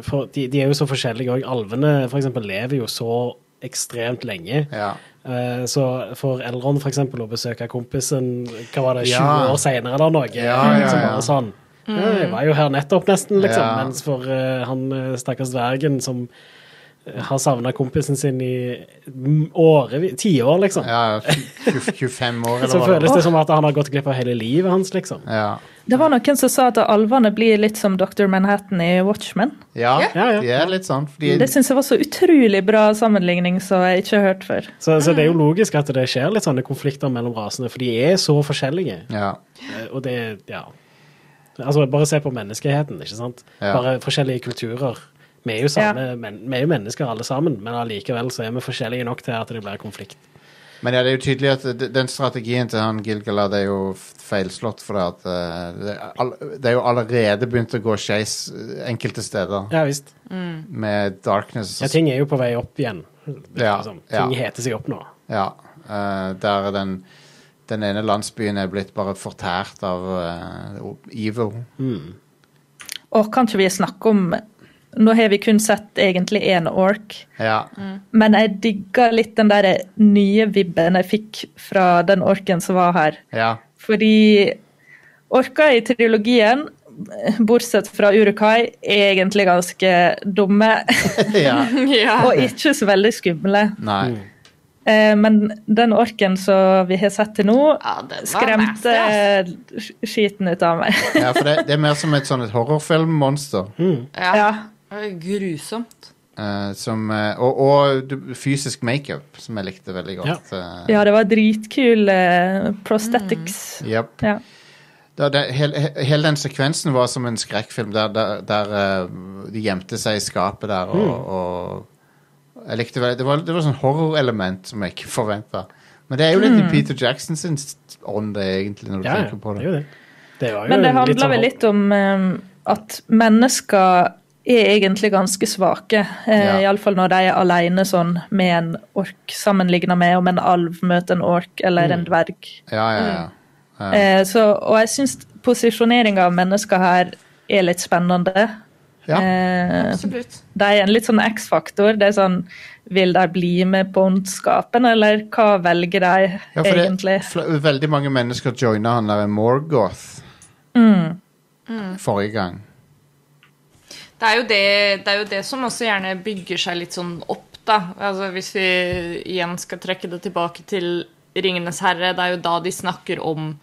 for de, de er jo så forskjellige òg. Alvene for eksempel lever jo så ekstremt lenge. Ja. Eh, så for Elron eksempel å besøke kompisen hva var det, 20 Ja. år senere eller noe, Ja, ja, ja. bare sånn Jeg var jo her nettopp, nesten, liksom. Mens for uh, han eh, stakkars dvergen som har savna kompisen sin i årevis Tiår, liksom. ja 25 år, Så eller hva føles det det som at han har gått glipp av hele livet hans, liksom. Ja. Det var noen som sa at alvene blir litt som Dr. Manhattan i Watchmen. Ja, Ja, ja. de er litt sånn. Fordi, Det syns jeg var så utrolig bra sammenligning som jeg ikke har hørt før. Så, så det er jo logisk at det skjer litt sånne konflikter mellom rasene, for de er så forskjellige. ja. Eh, Og det, ja Altså, bare se på menneskeheten, ikke sant? Ja. Bare forskjellige kulturer. Vi er jo, samme, men, vi er jo mennesker alle sammen, men allikevel så er vi forskjellige nok til at det blir konflikt. Men ja, det er jo tydelig at den strategien til han Gilgalad er jo feilslått, for det at eh, det, er det er jo allerede begynt å gå skeis eh, enkelte steder Ja visst. med Darkness. Ja, ting er jo på vei opp igjen. Ja, det. Ting ja. heter seg opp nå. Ja, Uh, der den, den ene landsbyen er blitt bare fortært av uh, evil. Og kan ikke vi snakke om Nå har vi kun sett egentlig én ork, Ja. men jeg digga litt den der nye vibben jeg fikk fra den orken som var her. ja. Fordi orker i trilogien, bortsett fra Urukai, er egentlig ganske dumme ja. og ikke så veldig skumle. Nei. Eh, Men den orken som vi har sett til nå, Ja, skremte nasty, skiten ut av meg. Ja, for det, det er mer som et sånn et horrorfilmmonster. Ja. Ja. Grusomt. Uh, som, uh, og og fysisk makeup, som jeg likte veldig godt. eh. Ja, det var dritkul prosthetics. Jepp. Ja. Da, det, hele, hele den sekvensen var som en skrekkfilm der, der, der de gjemte seg i skapet der, og, og jeg likte veldig, det var, det var sånn horrorelement som jeg ikke forventa. Men det er jo litt i Peter Jackson sin ånd, egentlig, når du Ja, ja, tenker på det det. det. det Men det handler sånn- vel litt om um, at mennesker er egentlig ganske svake. Ja. Uh, Iallfall når de er alene sånn med en ork sammenligna med om en alv møter en ork eller en dverg. Ja, ja, ja. Ja. Eh, så, og jeg syns posisjoneringa av mennesker her er litt spennende. Ja. Eh, Absolutt. de er en litt sånn X-faktor. Det er sånn Vil de bli med på ondskapen, eller hva velger de Ja, for det, egentlig? fl- veldig mange mennesker joina han der Morgoth. forrige gang. Det er, jo det, det er jo det som også gjerne bygger seg litt sånn opp, da. Altså Hvis vi igjen skal trekke det tilbake til Ringenes herre, det er jo da de snakker om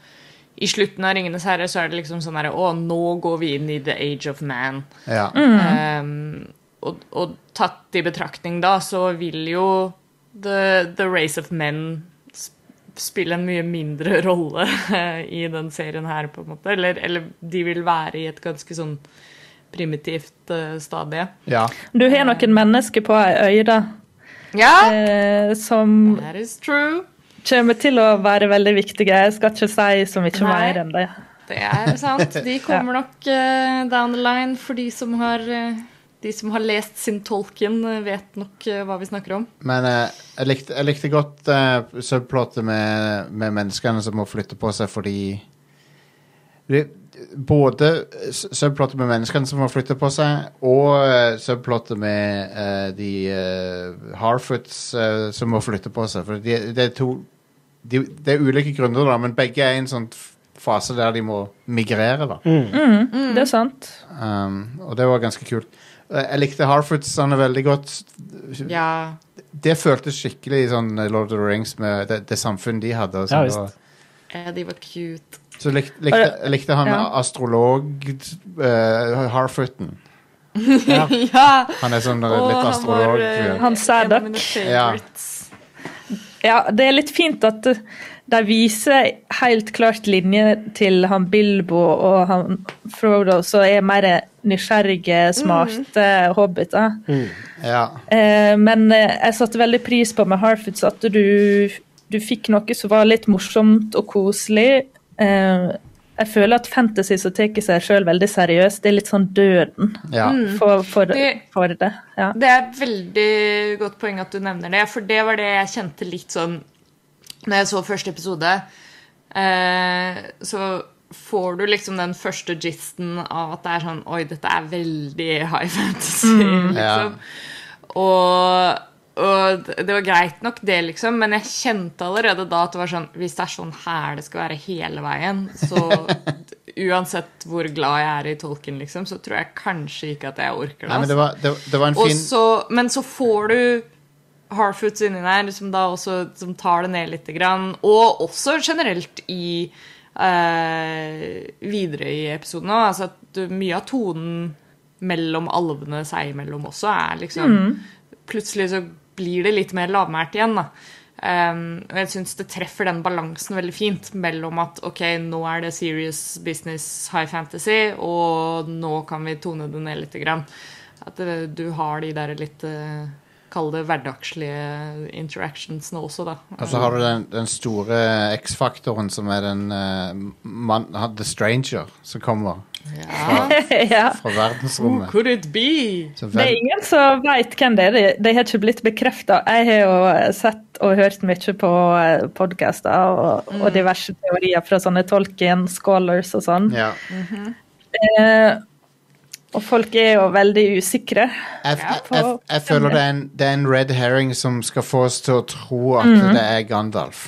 I slutten av Ringenes herre så er det liksom sånn herre Å, nå går vi inn i the age of man. Ja. Um, og, og tatt i betraktning da, så vil jo the, the race of men spille en mye mindre rolle i den serien her, på en måte. Eller, eller de vil være i et ganske sånn primitivt uh, stadie. ja. Du har noen mennesker på ei øy da, Ja, eh, som that is true. kommer til å være veldig viktige. Jeg skal ikke si så mye Nei. mer enn det. Det er sant. De kommer nok uh, down the line, for de som har uh, de som har lest sin Tolkien, eh, vet nok eh, hva vi snakker om. Men eh, jeg, likte, jeg likte godt uh, subplotet med, med menneskene som må flytte på seg fordi det, Både subplotter subplottet med menneskene som må flytte på seg, og uh, subplottet med uh, de uh, Harfoots uh, som må flytte på seg. For de, det er to de, Det er ulike grunner, da, men begge er i en sånn fase der de må migrere. da Det er sant. um, Og det var ganske kult. Eh, Jeg likte Harfootsene veldig godt. Ja. Det føltes skikkelig sånn Lord of the Rings med det, det samfunnet de hadde. Og Ja, sånn, visst. og, ja, De var cute. Så likte, likte, likte han Ja. astrolog uh, Harfooten. Ja. Ja! Han er sånn Og litt han astrolog. var eh, Han Ja. Ja, det er litt fint at uh, de viser helt klart linje til han Bilbo og han Frodo, som er mer nysgjerrige, smarte hobbiter. ja. Eh, men eh, jeg satte veldig pris på med Harfoots at du, du fikk noe som var litt morsomt og koselig. Eh, jeg føler at fantasy som tar seg sjøl veldig seriøst, det er litt sånn døden ja. for, for, Det- for det. Ja. Det er et veldig godt poeng at du nevner det, for det var det jeg kjente litt sånn Når jeg så første episode, eh, så får du liksom den første gisten av at det er sånn Oi, dette er veldig high fantasy, liksom. Og, og det var greit nok, det, liksom, men jeg kjente allerede da at det var sånn Hvis det er sånn her det skal være hele veien, så uansett hvor glad jeg er i tolken, liksom, så tror jeg kanskje ikke at jeg orker det. Nei, men altså. det var, det, det var en fin så, men så får du Harfoots inni der som da også som tar det ned litt. Grann, og også generelt i eh, videre i episoden òg. Altså at mye av tonen mellom alvene seg imellom også er liksom Plutselig så blir det litt mer lavmælt igjen, da. Um, jeg syns det treffer den balansen veldig fint mellom at ok, nå er det serious business high fantasy, og nå kan vi tone det ned litt. Grann. At det, du har de der litt uh, Kall det hverdagslige interactionsene også, da. Og så har du den, den store X-faktoren som er den uh, man, The Stranger som kommer Ja. ja. fra Who verdensrommet. could it be? Så Det er ingen som veit hvem det er. De- De har ikke blitt bekrefta. Jeg har jo sett og hørt mye på podkaster og, og diverse teorier fra sånne Tolkien scholars og sånn. ja. Eh, og folk er jo veldig usikre. jeg, jeg, føler det er, en, det er en red herring som skal få oss til å tro at det er Gandalf.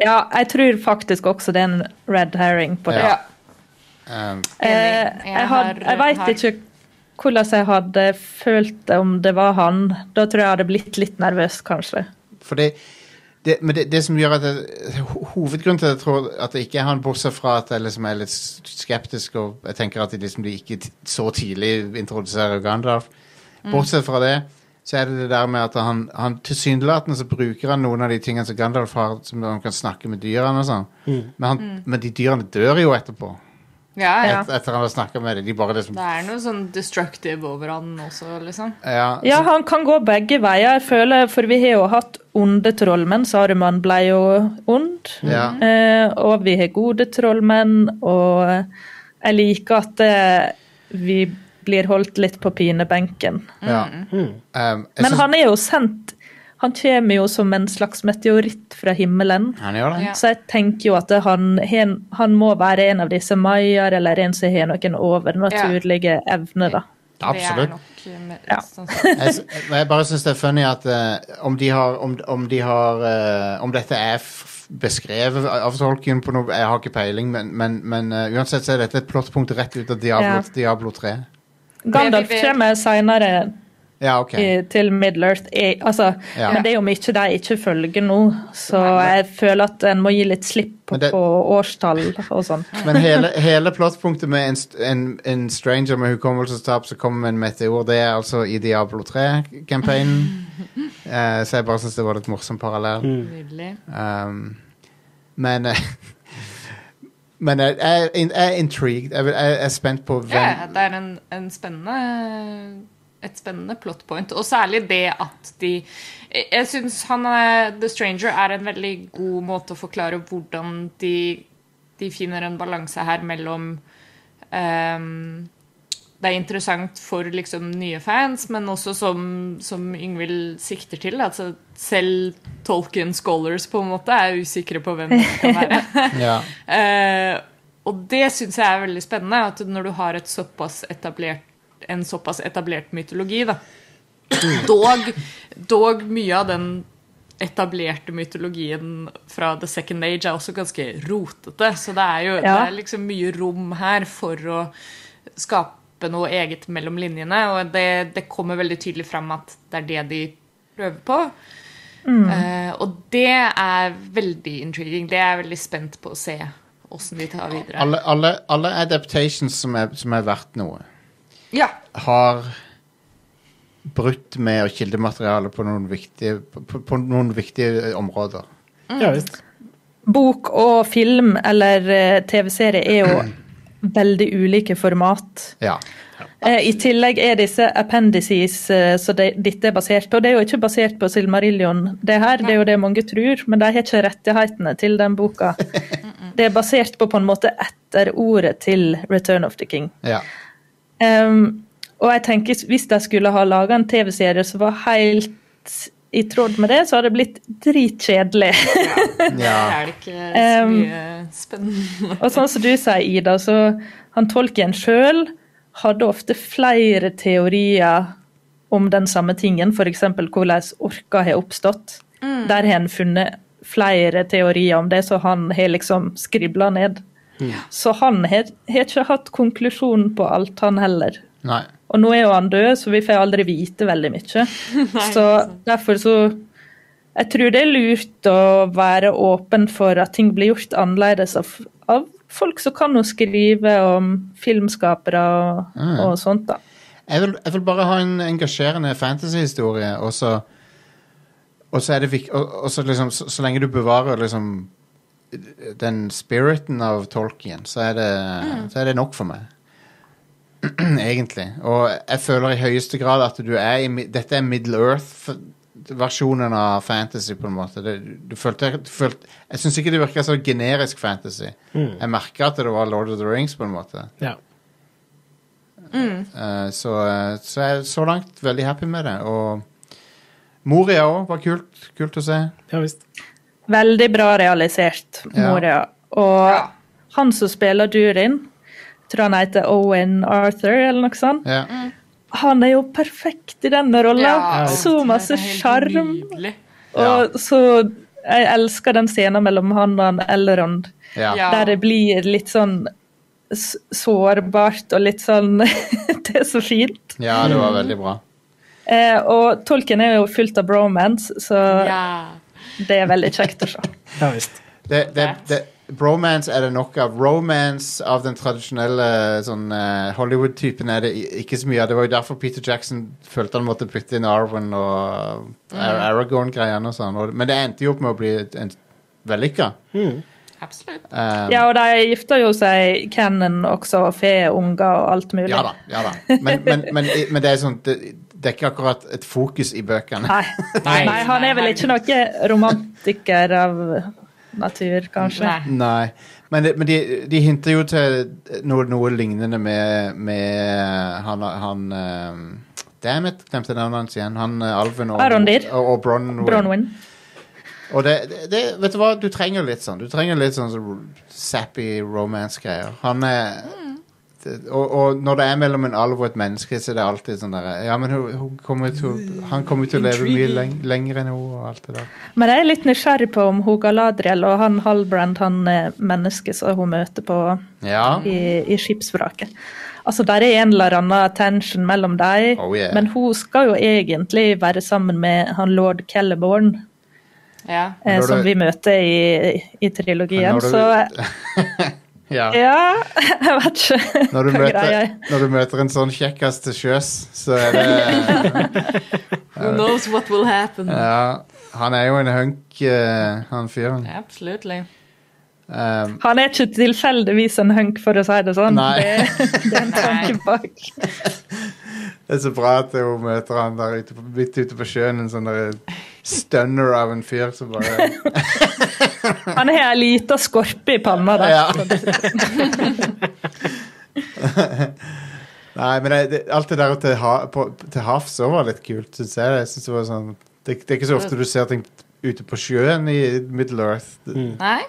Ja, jeg tror faktisk også det er en red herring på det. Ja. Um, Eh, jeg, jeg veit ikke hvordan jeg hadde følt det om det var han. Da tror jeg jeg hadde blitt litt nervøs, kanskje. Fordi, det, men det, det som gjør at jeg, Hovedgrunnen til at jeg tror at det ikke er han, bortsett fra at jeg liksom er litt skeptisk og jeg tenker at de liksom de ikke så tidlig introduserer Gandalf Bortsett fra det, så er det det der med at han, han tilsynelatende så bruker han noen av de tingene som Gandalf har, som han kan snakke med dyrene og sånn. Men, han, men de dyrene dør jo etterpå. Ja, ja. Et, etter han har snakka med dem. De bare liksom Det er noe sånn destructive over han også, liksom. Ja, Ja, han kan gå begge veier. Jeg føler, For vi har jo hatt onde trollmenn. Saruman ble jo ond. ja. Eh, og vi har gode trollmenn, og jeg liker at eh, vi blir holdt litt på pinebenken. ja. Um, Mm. Men han er jo sendt Han kommer jo som en slags meteoritt fra himmelen. han gjør det? Ja. Så jeg tenker jo at han, han må være en av disse mayaer, eller en som har noen overnaturlige evner, da. Absolutt. Det er nok eh, Ja. jeg, jeg bare syns det er funny at uh, om de har Om, om de har uh, Om dette er f beskrevet av Tolkien på noe Jeg har ikke peiling, men, men, men uh, uansett så er dette et plottpunkt rett ut av Diablo, Ja. Diablo 3. Gandalf kommer seinere Ja, OK. til Middle-earth. er- Altså, Ja. Men det er jo mye de ikke følger nå, så jeg føler at en må gi litt slipp på, det- på årstall og sånn. Men hele, hele plottpunktet med en, en, en stranger med hukommelsestap som kommer med en meteor, det er altså i Diablo 3-campaignen. Uh, så jeg bare syns det var litt morsom parallell. Mm. Um, men uh, Men jeg, jeg, jeg er intrigued. Jeg, jeg er spent på hvem Ja, det er en, en spennende et spennende plot point, og særlig det at de Jeg, syns han er, The Stranger er en veldig god måte å forklare hvordan de, de finner en balanse her mellom um, Det er interessant for liksom nye fans, men også som, som Yngvild sikter til. Altså selv Tolkien scholars på en måte er usikre på hvem det kan være. ja. uh, og det syns jeg er veldig spennende. At når du har et såpass etablert, en såpass etablert mytologi, da. Dog, dog mye av den etablerte mytologien fra The Second Age er også ganske rotete. Så det er jo det er liksom mye rom her for å skape noe eget mellom linjene. Og det, det kommer veldig tydelig fram at det er det de prøver på. Eh, og det er veldig intriguing. Det er jeg veldig spent på å se åssen de tar videre. alle, alle, alle adaptations som er, som er verdt noe, Ja. har brutt med kildemateriale på noen viktige, på, på noen viktige områder. Ja visst. Bok og film eller eh, TV-serie er jo veldig ulike format. Ja. Eh, I tillegg er disse appendices eh, så det, dette er basert på. Det er jo ikke basert på Silmarillion, det her, det er jo det mange tror, men de har ikke rettighetene til den boka. Det er basert på på en måte etterordet til Return of the King. ja. Um, og jeg tenker hvis de skulle ha laga en TV-serie som var helt i tråd med det, så hadde det blitt dritkjedelig. ja. Det er det ikke så Um, mye spennende. Og sånn som du sier, Ida, så han tolken sjøl hadde ofte flere teorier om den samme tingen, f.eks. hvordan orka har oppstått. Der har han funnet flere teorier om det, så han har liksom skribla ned. Så han har, ikke hatt konklusjonen på alt, han heller. Nei. Og nå er jo han død, så vi får aldri vite veldig mye. så derfor så Jeg tror det er lurt å være åpen for at ting blir gjort annerledes av, av folk som kan jo skrive om filmskapere og, og sånt, da. Jeg vil, jeg vil bare ha en engasjerende fantasyhistorie, og så Og så er det viktig, og, og så liksom så, så lenge du bevarer liksom den spiriten av Tolkien, så er det, så er det nok for meg. Egentlig. Og jeg føler i høyeste grad at du er i Dette er Middle Earth-versjonen av fantasy, på en måte. Det, du følte, du følte, jeg syns ikke det virka så generisk fantasy. Jeg merka at det var Lord of the Rings, på en måte. Ja. Eh, så, eh, så jeg er så langt veldig happy med det. Og Moria òg var kult, kult å se. ja visst. Veldig bra realisert, Ja. Moria. Og han som spiller Durin, tror han heter Owen Arthur, eller noe sånt. Ja. Han er jo perfekt i denne rolla. Ja, så masse sjarm. Og så Jeg elsker den scenen mellom han og han Elrond, Ja. Ja. der det blir litt sånn sårbart og litt sånn Det er så fint. ja, det var veldig bra. Eh, og tolken er jo fullt av bromance, så Ja. Det er veldig kjekt å se. Ja visst. Det, det, det, bromance er det nok av. Romance av den tradisjonelle sånn, uh, Hollywood-typen er det ikke så mye av. Det var jo derfor Peter Jackson følte han måtte putte inn Arwen og uh, Aragorn-greiene og sånn. Men det endte jo opp med å bli en vellykka. Absolutt. Um, Ja, og de gifter jo seg canon også, fe, unger og alt mulig. Ja da. ja da Men, men, men, men det er sånn det, det er ikke akkurat et fokus i bøkene. Nei. Nei, han er vel ikke noen romantiker av natur, kanskje. Nei. Nei. Men, de, men de, de hinter jo til noe, noe lignende med, med han, han um, Dammit, glemte navnet hans igjen. Han Alvin alven og, og, og Bronwyn. Bronwyn. Og det, det, det, vet du hva, du trenger litt sånn. Du trenger litt sånn sappy romance-greier. Han er det, og, og når det er mellom en alv og et menneske, så er det alltid sånn der Ja, men hun, hun kommer til, han kommer til å leve mye leng, lenger enn hun, og alt det der. Men jeg er litt nysgjerrig på om hun Galadriel og han Halbrand, han eh, mennesket som hun møter på Ja. i, i skipsvraket. Altså, Der er en eller annen tension mellom dem, Oh, yeah. men hun skal jo egentlig være sammen med han lord Kelleborn, Ja. eh, som du- vi møter i, i trilogien. Du- Så ja. ja, jeg vet ikke Når du, hva møter, greia er. når du møter en sånn kjekkas til sjøs, så er det Who knows what will happen? Ja. Han er jo en hunk, uh, han fyren. Absolutely. Um, Han er ikke tilfeldigvis en hunk, for å si det sånn. Nei. Det, det er en tanke bak. det er så bra at hun møter han der ute på, midt ute på sjøen, en sånn der stunner av en fyr som bare Han har ei lita skorpe i panna. der. Ja. Nei, men det, det, alt det der til, ha, på, til havs òg var litt kult, syns jeg. jeg synes det, var sånn, det, det er ikke så ofte du ser ting ute på sjøen i Middle Earth. Mm. Nei,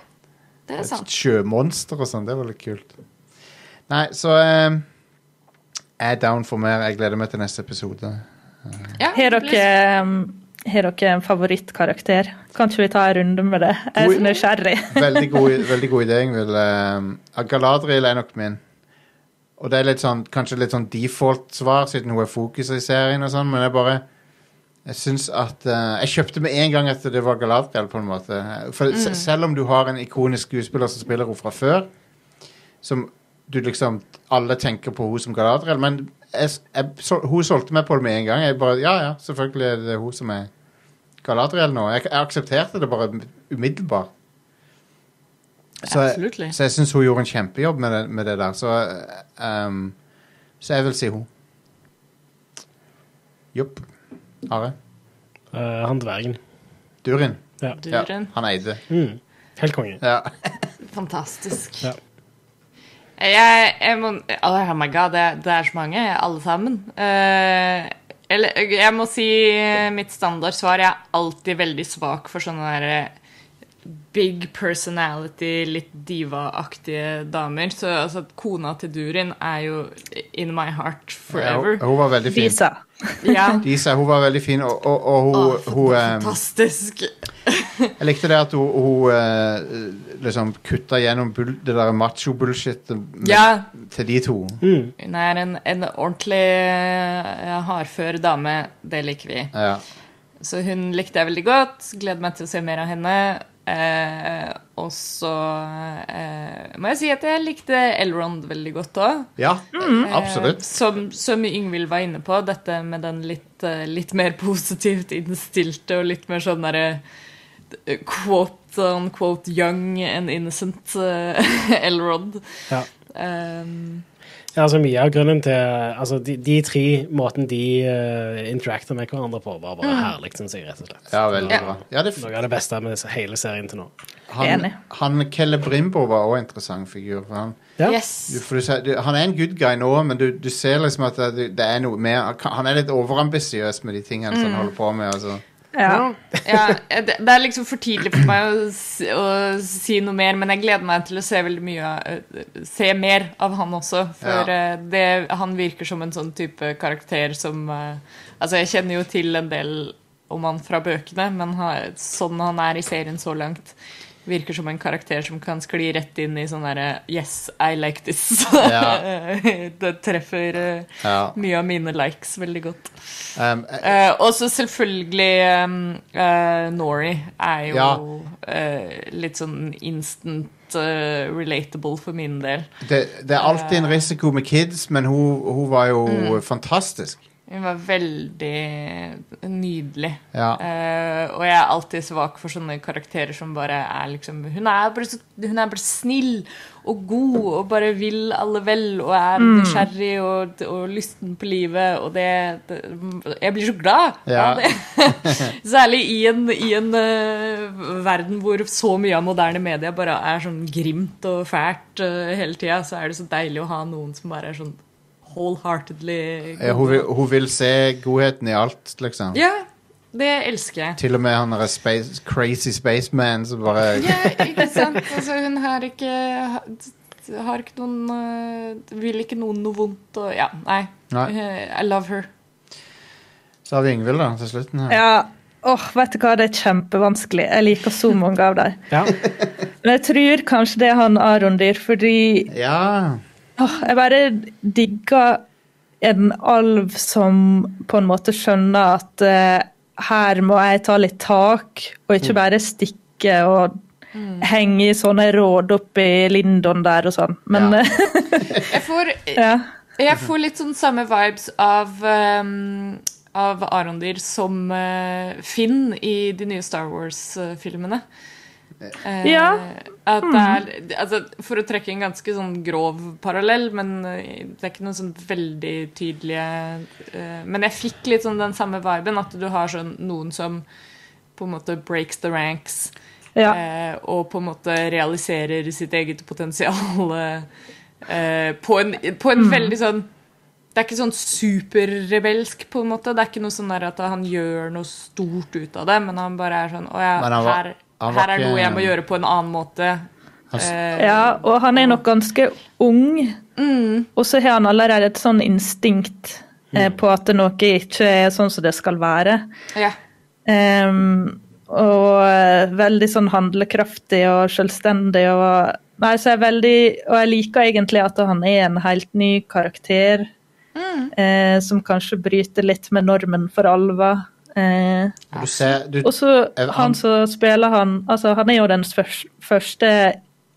det er sant. sjømonster og sånn, det var litt kult. Nei, så eh, Jeg er down for mer. Jeg gleder meg til neste episode. Ja, Har dere, um, har dere en favorittkarakter? Kan ikke vi ta en runde med det? Jeg er så nysgjerrig. Veldig god, veldig god idé, Ingvild. Uh, Galadriel er nok min. Og det er litt sånn, kanskje litt sånn default-svar, siden hun er fokuset i serien og sånn, men jeg bare Jeg syns at uh, Jeg kjøpte med en gang at det var Galadriel, på en måte. For mm. selv om du har en ikonisk skuespiller som spiller henne fra før, som du liksom Alle tenker på henne som Galadriel, men jeg, jeg, så, hun solgte meg på det med en gang. Jeg bare, Ja, ja, selvfølgelig er det hun som er Galadriel nå. Jeg, jeg aksepterte det bare umiddelbart. Så jeg, Absolutely. så jeg syns hun gjorde en kjempejobb med det, med det der. Så, ehm, så jeg vil si hun. Jopp. Are? Eh, han dvergen. Durin? Ja. Ja, Duren. han eide. Mm. Helt konge. Ja. Fantastisk. Ja. Jeg, jeg må Oh my god, det, det er så mange, alle sammen. Uh, eller, jeg må si mitt standardsvar. Jeg er alltid veldig svak for sånne der eh, big personality, litt diva-aktige damer. Så altså, kona til Durin er jo in my heart forever. Ja, hun, var veldig fin. Disa. Ja. Disa, hun var veldig fin, og, og, og hun, Å, hun ehm, fantastisk. Jeg likte det at hun, hun eh, liksom kutta gjennom bull, det der macho-bullshit Ja, til de to. Mm. hun er en, en ordentlig eh, hardfør dame. Det liker vi. Ja. Så hun likte jeg veldig godt. Gleder meg til å se mer av henne. Eh, og så eh, må jeg si at jeg likte Elrond veldig godt òg. ja, absolutt. Som, som Yngvild var inne på, dette med den litt, eh, litt mer positivt innstilte og litt mer sånn derre eh, quote on quote young and innocent eh, Elrond. Ja. Um, Ja, altså Mye av grunnen til altså De, de tre måten de uh, interacter med hverandre på, var bare herlig, syns jeg. rett og slett. Ja, veldig Ja. bra. Ja, det, Noe av det beste med hele serien til nå. han, han Kelebrimbo var også en interessant figur. For han, Ja. Yes. du, for du, du, han er en good guy nå, men du, du ser liksom at det, det er noe mer Han er litt overambisiøs med de tingene som han holder på med. Altså. Ja. ja, det, er liksom for tidlig for meg å, å si noe mer, men jeg gleder meg til å se veldig mye Se mer av han også. For Ja. eh, det, han virker som en sånn type karakter som eh, Altså, jeg kjenner jo til en del om han fra bøkene, men sånn han er i serien så langt, virker som en karakter som kan skli rett inn i sånn derre Yes, I like this. Ja. det treffer eh, Ja. mye av mine likes veldig godt. Um, Eh, og så selvfølgelig um, uh, Nori er jo Ja. litt sånn instant relatable for min del. det, det er alltid en risiko med kids, men hun, hun var jo fantastisk. Hun var veldig nydelig. Ja. Uh, og jeg er alltid svak for sånne karakterer som bare er liksom Hun er bare, så, hun er bare snill og god og bare vil alle vel og er nysgjerrig og, og lysten på livet, og det, det Jeg blir så glad Ja. Særlig i en, i en uh, verden hvor så mye av moderne media bare er sånn grimt og fælt uh, hele tida, så er det så deilig å ha noen som bare er sånn wholeheartedly Ja, hun, vil, hun vil se godheten i alt, liksom. Ja, det elsker jeg. Til og med han derre space, crazy spaceman som bare Ja, ikke sant? Altså, hun har ikke har ikke noen eh, Vil ikke noen noe vondt og Ja, nei. Nei. Eh, I love her. Så har vi Ingvild da, til slutten her. Ja, åh, vet du hva, det er kjempevanskelig. Jeg liker så mange av dem. Ja. Men jeg tror kanskje det er han Arondyr, fordi Ja. Jeg bare digger en alv som på en måte skjønner at uh, her må jeg ta litt tak, og ikke bare stikke og henge i sånne råd oppe i Lindon der og sånn. Men Ja. Jeg får, ja. jeg får litt sånn samme vibes av um, av Arondir som uh, Finn i de nye Star Wars-filmene. Eh, Ja. At det er, altså, for å trekke en ganske sånn grov parallell, men eh, det er ikke noen sånn veldig tydelige uh, Men jeg fikk litt sånn den samme viben, at du har sånn noen som på en måte breaks the ranks, ja. Uh, og på en måte realiserer sitt eget potensial uh, på en, på en veldig sånn det er ikke sånn superrebelsk, på en måte. Det er ikke noe sånn der at han gjør noe stort ut av det, men han bare er sånn Å ja, her, her er ikke- noe jeg må gjøre på en annen måte. Han Eh, ja, og han er nok ganske ung, og så har han allerede et sånn instinkt eh, på at noe ikke er sånn som det skal være. ja. Um, og eh, veldig sånn handlekraftig og selvstendig. Og, nei, så jeg er veldig, og jeg liker egentlig at han er en helt ny karakter. Eh, som kanskje bryter litt med normen for alver. Eh, og så Er han- som spiller han altså Han er jo den første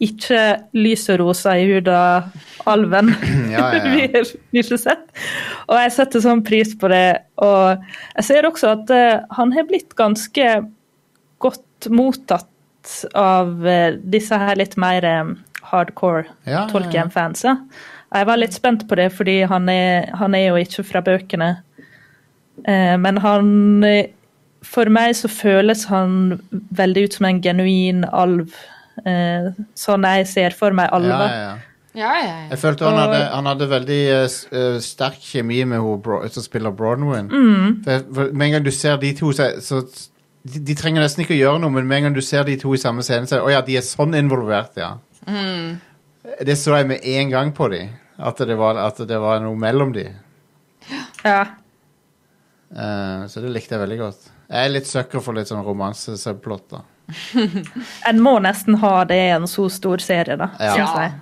ikke lys og rosa i huda alven Ja, ja, ja. vi har vi har sett. Og jeg setter sånn pris på det. Og jeg ser også at eh, han har blitt ganske godt mottatt av eh, disse her litt mer eh, hardcore ja. Tolkien-fansa. Jeg var litt spent på det, fordi han er, han er jo ikke fra bøkene. Eh, men han eh, For meg så føles han veldig ut som en genuin alv. Eh, sånn jeg ser for meg ja, alver. ja, ja. Ja, ja, ja. Jeg følte han hadde, han hadde veldig sterk kjemi med hun som spiller Bronwyn. For med en gang du ser de to, så, så de, de trenger nesten ikke å gjøre noe, men med en gang du ser de to i samme scene, så er det, å ja, de er sånn involvert, ja. Det så jeg med en gang på de, at det var, at det var noe mellom de. Ja. Eh, så det likte jeg veldig godt. Jeg er litt sucker for litt sånn romanse-subplot, da. En må nesten ha det i en så stor serie, da, Ja. Synes jeg.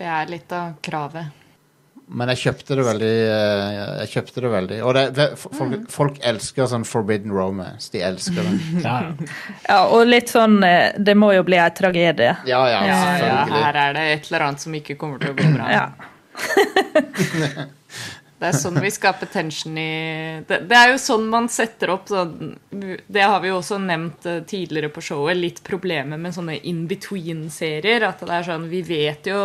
Det er litt av kravet. Men jeg kjøpte det veldig. eh, jeg kjøpte det veldig. Og det, det, folk, folk elsker sånn forbidden romance. De elsker det. Ja, ja. Ja, og litt sånn eh, Det må jo bli en tragedie. Ja, ja, Ja, ja, her er det et eller annet som ikke kommer til å gå bra. Ja. Det er sånn vi skaper tension i det, det er jo sånn man setter opp sånn Det har vi jo også nevnt eh, tidligere på showet, litt problemet med sånne in between-serier. At det er sånn Vi vet jo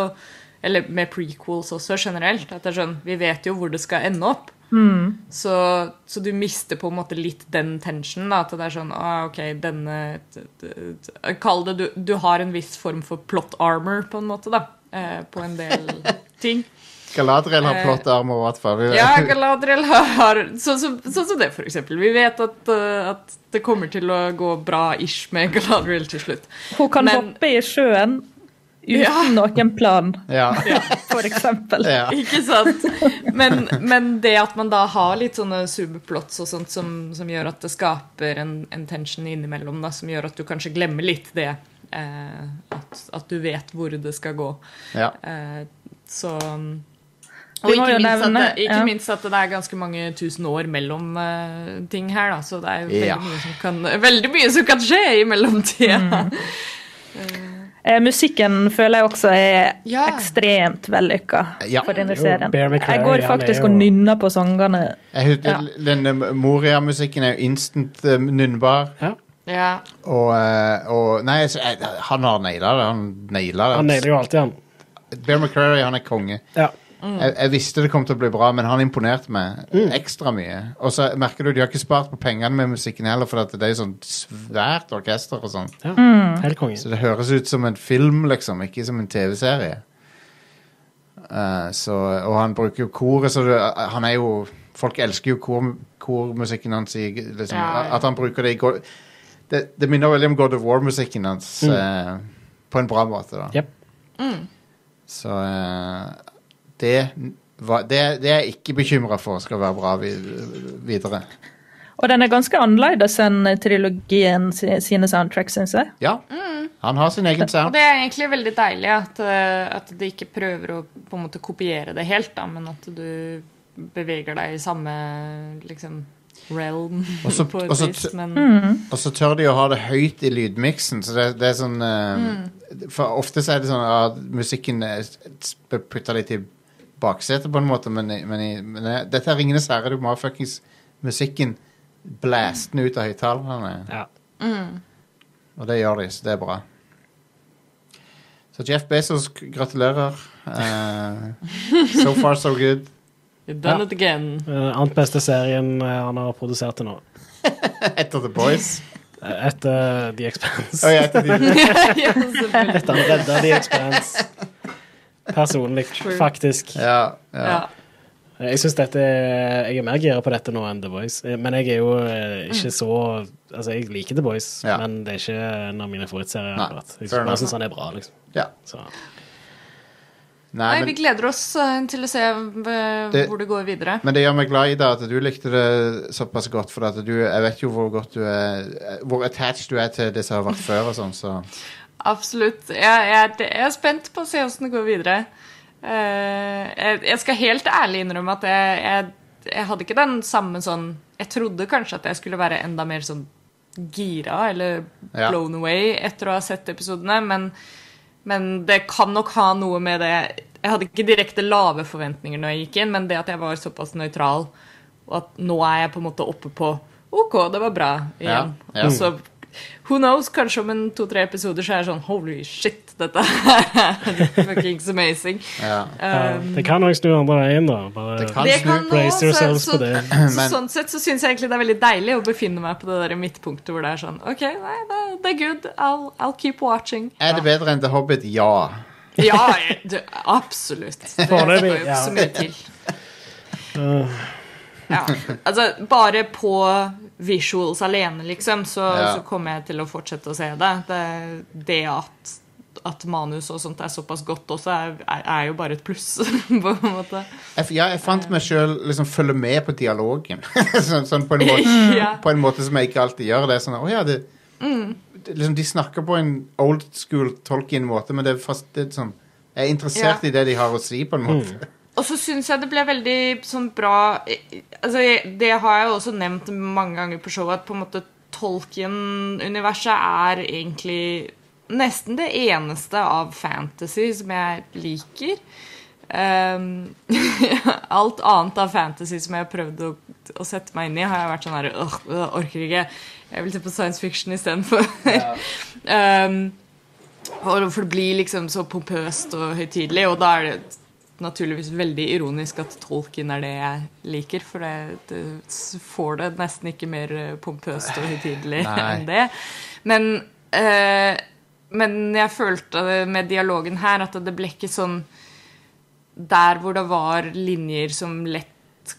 Eller med prequels også generelt. At det er sånn Vi vet jo hvor det skal ende opp. Så, så du mister på en måte litt den tensionen. At det er sånn ah, OK, denne Kall det du, du har en viss form for plot armor, på en måte, da. Eh, på en del ting. Galadriel har Eh, plott armer, i hvert fall. Ja, Galadriel har Sånn som, så, så det, for eksempel. Vi vet at, uh, at det kommer til å gå bra ish med Galadriel til slutt. Hun kan Men- hoppe i sjøen uten Ja. noen plan, ja. for eksempel. ja. Ikke sant? Men, men det at man da har litt sånne superplots og sånt som, som gjør at det skaper en, en tension innimellom, da, som gjør at du kanskje glemmer litt det. Eh, at, at du vet hvor det skal gå. ja. Eh, så Og ikke, minst at, det, ikke ja. minst at det er ganske mange tusen år mellom uh, ting her, da. Så det er veldig, Ja. mye som kan, veldig mye som kan skje i mellomtida. Eh, musikken føler jeg også er Ja. ekstremt vellykka Ja. for denne serien. Jeg går faktisk og nynner på sangene. Jeg husker, Ja. Den eh, Moria-musikken er jo instant uh, nynnbar. Ja. Ja. Og, og Nei, så, han har naila det. Han nailer det. Han nailer jo alltid, han. Bear McCrary, han er konge. Ja. Jeg, jeg visste det kom til å bli bra, men han imponerte meg ekstra mye. Og så merker du de har ikke spart på pengene med musikken heller, for det er jo sånn svært orkester og sånn. ja. Mm. Så det høres ut som en film, liksom, ikke som en TV-serie. Uh, og han bruker jo koret, så det, han er jo Folk elsker jo kor, kormusikken hans. Liksom, Ja, ja. At han bruker det i går det, det minner veldig om God of War-musikken hans. uh, på en bra måte, da. Jep. Så eh, det, var, det, det er jeg ikke bekymra for skal være bra videre. Og den er ganske annerledes enn trilogien sine soundtracks, syns jeg. Ja, han har sin egen Og sound. det er egentlig veldig deilig at, eh, at de ikke prøver å på en måte kopiere det helt, da, men at du beveger deg i samme liksom realm Også- på et også vis. men mm. Og så tør de å ha det høyt i lydmiksen, så det, det er sånn mm. For ofte så er det sånn at musikken putter litt i baksetet på en måte, men, men, men eh, dette er Ringenes herre. Du må ha fuckings musikken blastende ut av høyttalerne. Ja. Og det gjør de, så det er bra. Så Jeff Bezos, gratulerer. Uh, so far, so good. you've done Ja. it again. Uh, Annet beste serien uh, han har produsert til nå. Etter The Boys. Eh, Etter The Expanse. Oi, etter de. Etter han redda The Expanse. Personlig, faktisk. ja, ja. Ja. Jeg synes dette Jeg er mer gira på dette nå enn The Voice. Eh, Men jeg er jo eh, ikke så Altså, jeg liker The Voice, Ja. men det er ikke en av mine favorittserier. Akkurat. Jeg bare syns han er bra, liksom. ja. Så. Nei, Nei, men, vi gleder oss eh, til å se Det- hvor det går videre. men det gjør meg glad, Ida, at du likte det såpass godt. For at du, jeg vet jo hvor godt du er Hvor attached du er til det som har vært før. og sånn, så Absolutt. Jeg, jeg, jeg er spent på å se åssen det går videre. Eh, jeg, jeg skal helt ærlig innrømme at jeg, hadde ikke den samme sånn Jeg trodde kanskje at jeg skulle være enda mer sånn gira eller Ja. blown away etter å ha sett episodene, men, men det kan nok ha noe med det Jeg hadde ikke direkte lave forventninger når jeg gikk inn, men det at jeg var såpass nøytral, og at nå er jeg på en måte oppe på OK, det var bra igjen. Ja, ja. Og så Who knows? Kanskje om en to-tre episoder så er jeg sånn Holy shit, dette er fuckings amazing. ja. Um, det kan nok snu andre veien, da. Bare Det kan det snu. brace yourselves på det. så sånn sett så syns jeg egentlig det er veldig deilig å befinne meg på det der midtpunktet hvor det er sånn OK, nei, det, det er good. I'll, I'll keep watching. Er det bedre enn The Hobbit? Ja. Ja, det, absolutt. Det skal jo ikke så mye til. Uh, Ja. Altså, bare på visuals alene, liksom, så, Ja. så kommer jeg til å fortsette å se det. Det, det at, at manus og sånt er såpass godt også, er, er, jo bare et pluss, på en måte. Jeg, ja, jeg fant meg sjøl liksom følge med på dialogen. sånn, sånn på, en måte, Ja. på en måte som jeg ikke alltid gjør. Det er sånn, å ja, det, det, liksom, De snakker på en old school Tolkien-måte, men det er, fast, det er sånn Jeg er interessert Ja. i det de har å si, på en måte. Og så syns jeg det ble veldig sånn bra altså, Det har jeg jo også nevnt mange ganger på showet, at på en måte Tolkien-universet er egentlig nesten det eneste av fantasy som jeg liker. Um, alt annet av fantasy som jeg har prøvd å, å sette meg inn i, har jeg vært sånn her «Åh, jeg orker ikke. Jeg vil se på science fiction istedenfor. um, og for det blir liksom så pompøst og høytidelig, og da er det naturligvis veldig ironisk at Tolkien er det jeg liker, for det, det får det nesten ikke mer eh, pompøst og høytidelig enn det. Men, eh, men jeg følte med dialogen her at det ble ikke sånn Der hvor det var linjer som lett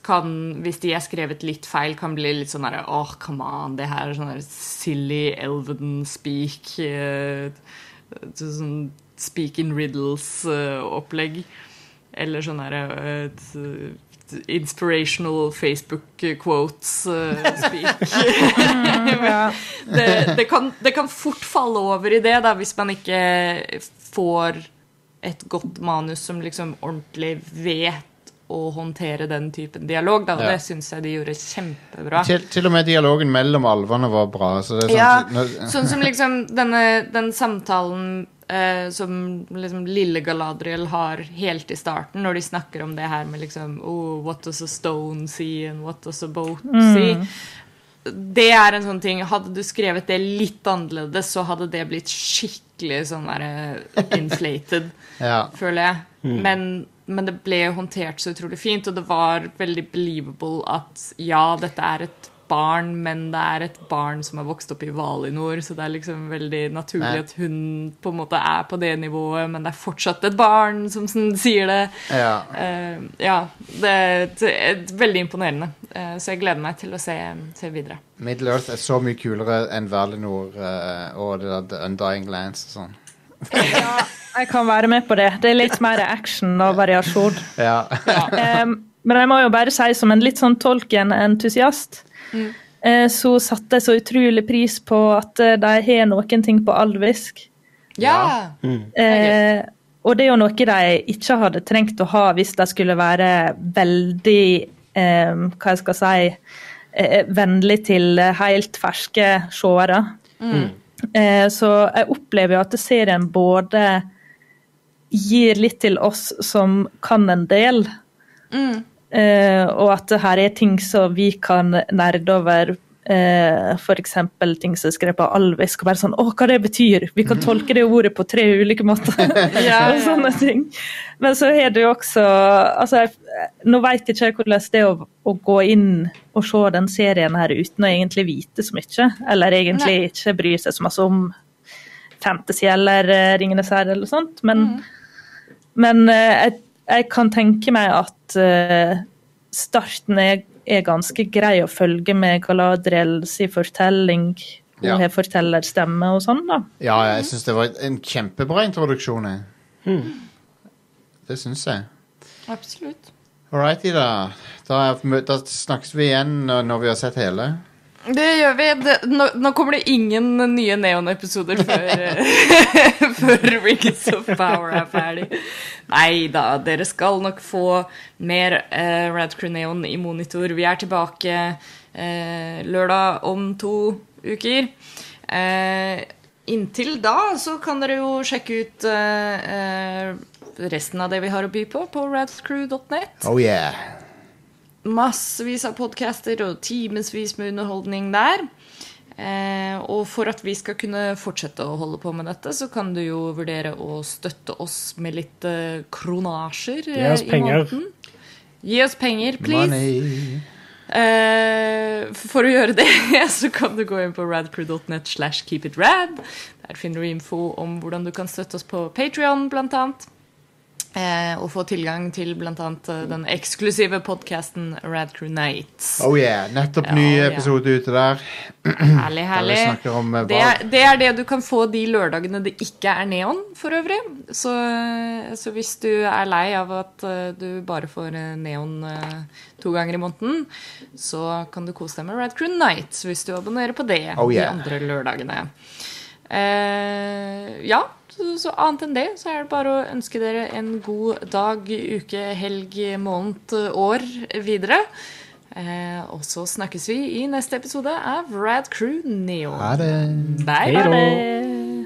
kan, hvis de er skrevet litt feil, kan bli litt sånn herre Åh, come on, det her er sånn silly elven speak. eh, sånn speak in riddles-opplegg. Eller sånn herre uh, Inspirational Facebook quotes uh, speak. det, det, kan, det kan fort falle over i det, da, hvis man ikke får et godt manus som liksom ordentlig vet å håndtere den typen dialog. Da. Og Ja. det syns jeg de gjorde kjempebra. Til, til og med dialogen mellom alvene var bra. Så det er sånn, Ja, sånn som liksom denne, den samtalen eh, som liksom lille Galadriel har helt i starten, når de snakker om det her med liksom oh, What does a stone see, and what does a boat see? Det er en sånn ting Hadde du skrevet det litt annerledes, så hadde det blitt skikkelig sånn der inflated, ja. føler jeg. Men, men det ble håndtert så utrolig fint, og det var veldig believable at ja, dette er et barn, men det er et barn som har vokst opp i Valinor, så det er liksom veldig naturlig at hun på en måte er på det nivået, men det er fortsatt et barn som sånn sier det. ja. Uh, ja, det, det er veldig imponerende. Uh, så jeg gleder meg til å se, se videre. Middle Earth er så mye kulere enn Valinor uh, og det der The Undying Lands og sånn. Ja, jeg kan være med på det. Det er litt mer action og variasjon. Ja. um, men jeg må jo bare si, som en litt sånn Tolkien-entusiast, eh, så satte jeg så utrolig pris på at eh, de har noen ting på alvisk. Ja! Eh, og det er jo noe de ikke hadde trengt å ha hvis de skulle være veldig eh, Hva jeg skal si eh, Vennlig til helt ferske seere. Eh, så jeg opplever jo at serien både gir litt til oss som kan en del, eh, og at det her er ting som vi kan nerde over. Eh, F.eks. ting som er skrevet på alvisk, og bare sånn Å, hva det betyr! Vi kan tolke det ordet på tre ulike måter. Ja, og sånne ting. Men så det jo også altså, jeg, Nå vet ikke jeg hvordan det er å, å gå inn og se den serien her uten å egentlig vite så mye, eller egentlig Nei. ikke bry seg så masse om fantasy eller uh, Ringenes herre eller sånt, men, men uh, jeg, jeg kan tenke meg at uh, starten er, er ganske grei å følge med Galadriels fortelling. Hun Ja. har fortellerstemme og sånn, da. ja, jeg syns det var en kjempebra introduksjon. Mm. Det syns jeg. Absolutt. All righty, da. Da, da snakkes vi igjen når når vi har sett hele. Det gjør vi. Det, nå, nå kommer det ingen nye Neon-episoder før, eh, før Rings of Power er ferdig. Nei da, dere skal nok få mer eh, Radcrew Neon i monitor. Vi er tilbake eh, lørdag om to uker. Eh, inntil da så kan dere jo sjekke ut eh, eh, resten av det vi har å by på, på radcrew.net. Oh yeah. Massevis av podcaster og timevis med underholdning der. Eh, og for at vi skal kunne fortsette å holde på med dette, så kan du jo vurdere å støtte oss med litt eh, kronasjer Gi oss eh, i penger. måneden. Gi oss penger, please. Money. Eh, for å gjøre det, så kan du gå inn på radcrew.net slash keepitrad. Der finner du info om hvordan du kan støtte oss på Patrion, blant annet. Eh, og få tilgang til annet eh, den eksklusive podkasten Radcrew Nights. Oh yeah. Nettopp ny ja. episode ute der. Herlig, Der herlig. snakker om eh, Det er, det er det du kan få de lørdagene det ikke er neon, for øvrig. Så, så hvis du er lei av at du bare får neon to ganger i måneden, så kan du kose deg med Radcrew Nights hvis du abonnerer på det Oh, yeah. de andre lørdagene. Eh, ja, så, annet enn det så er det bare å ønske dere en god dag, uke, helg, måned, år videre. Eh, og så snakkes vi i neste episode av Rad Crew Neo. Ha det. Bye, Hei bye.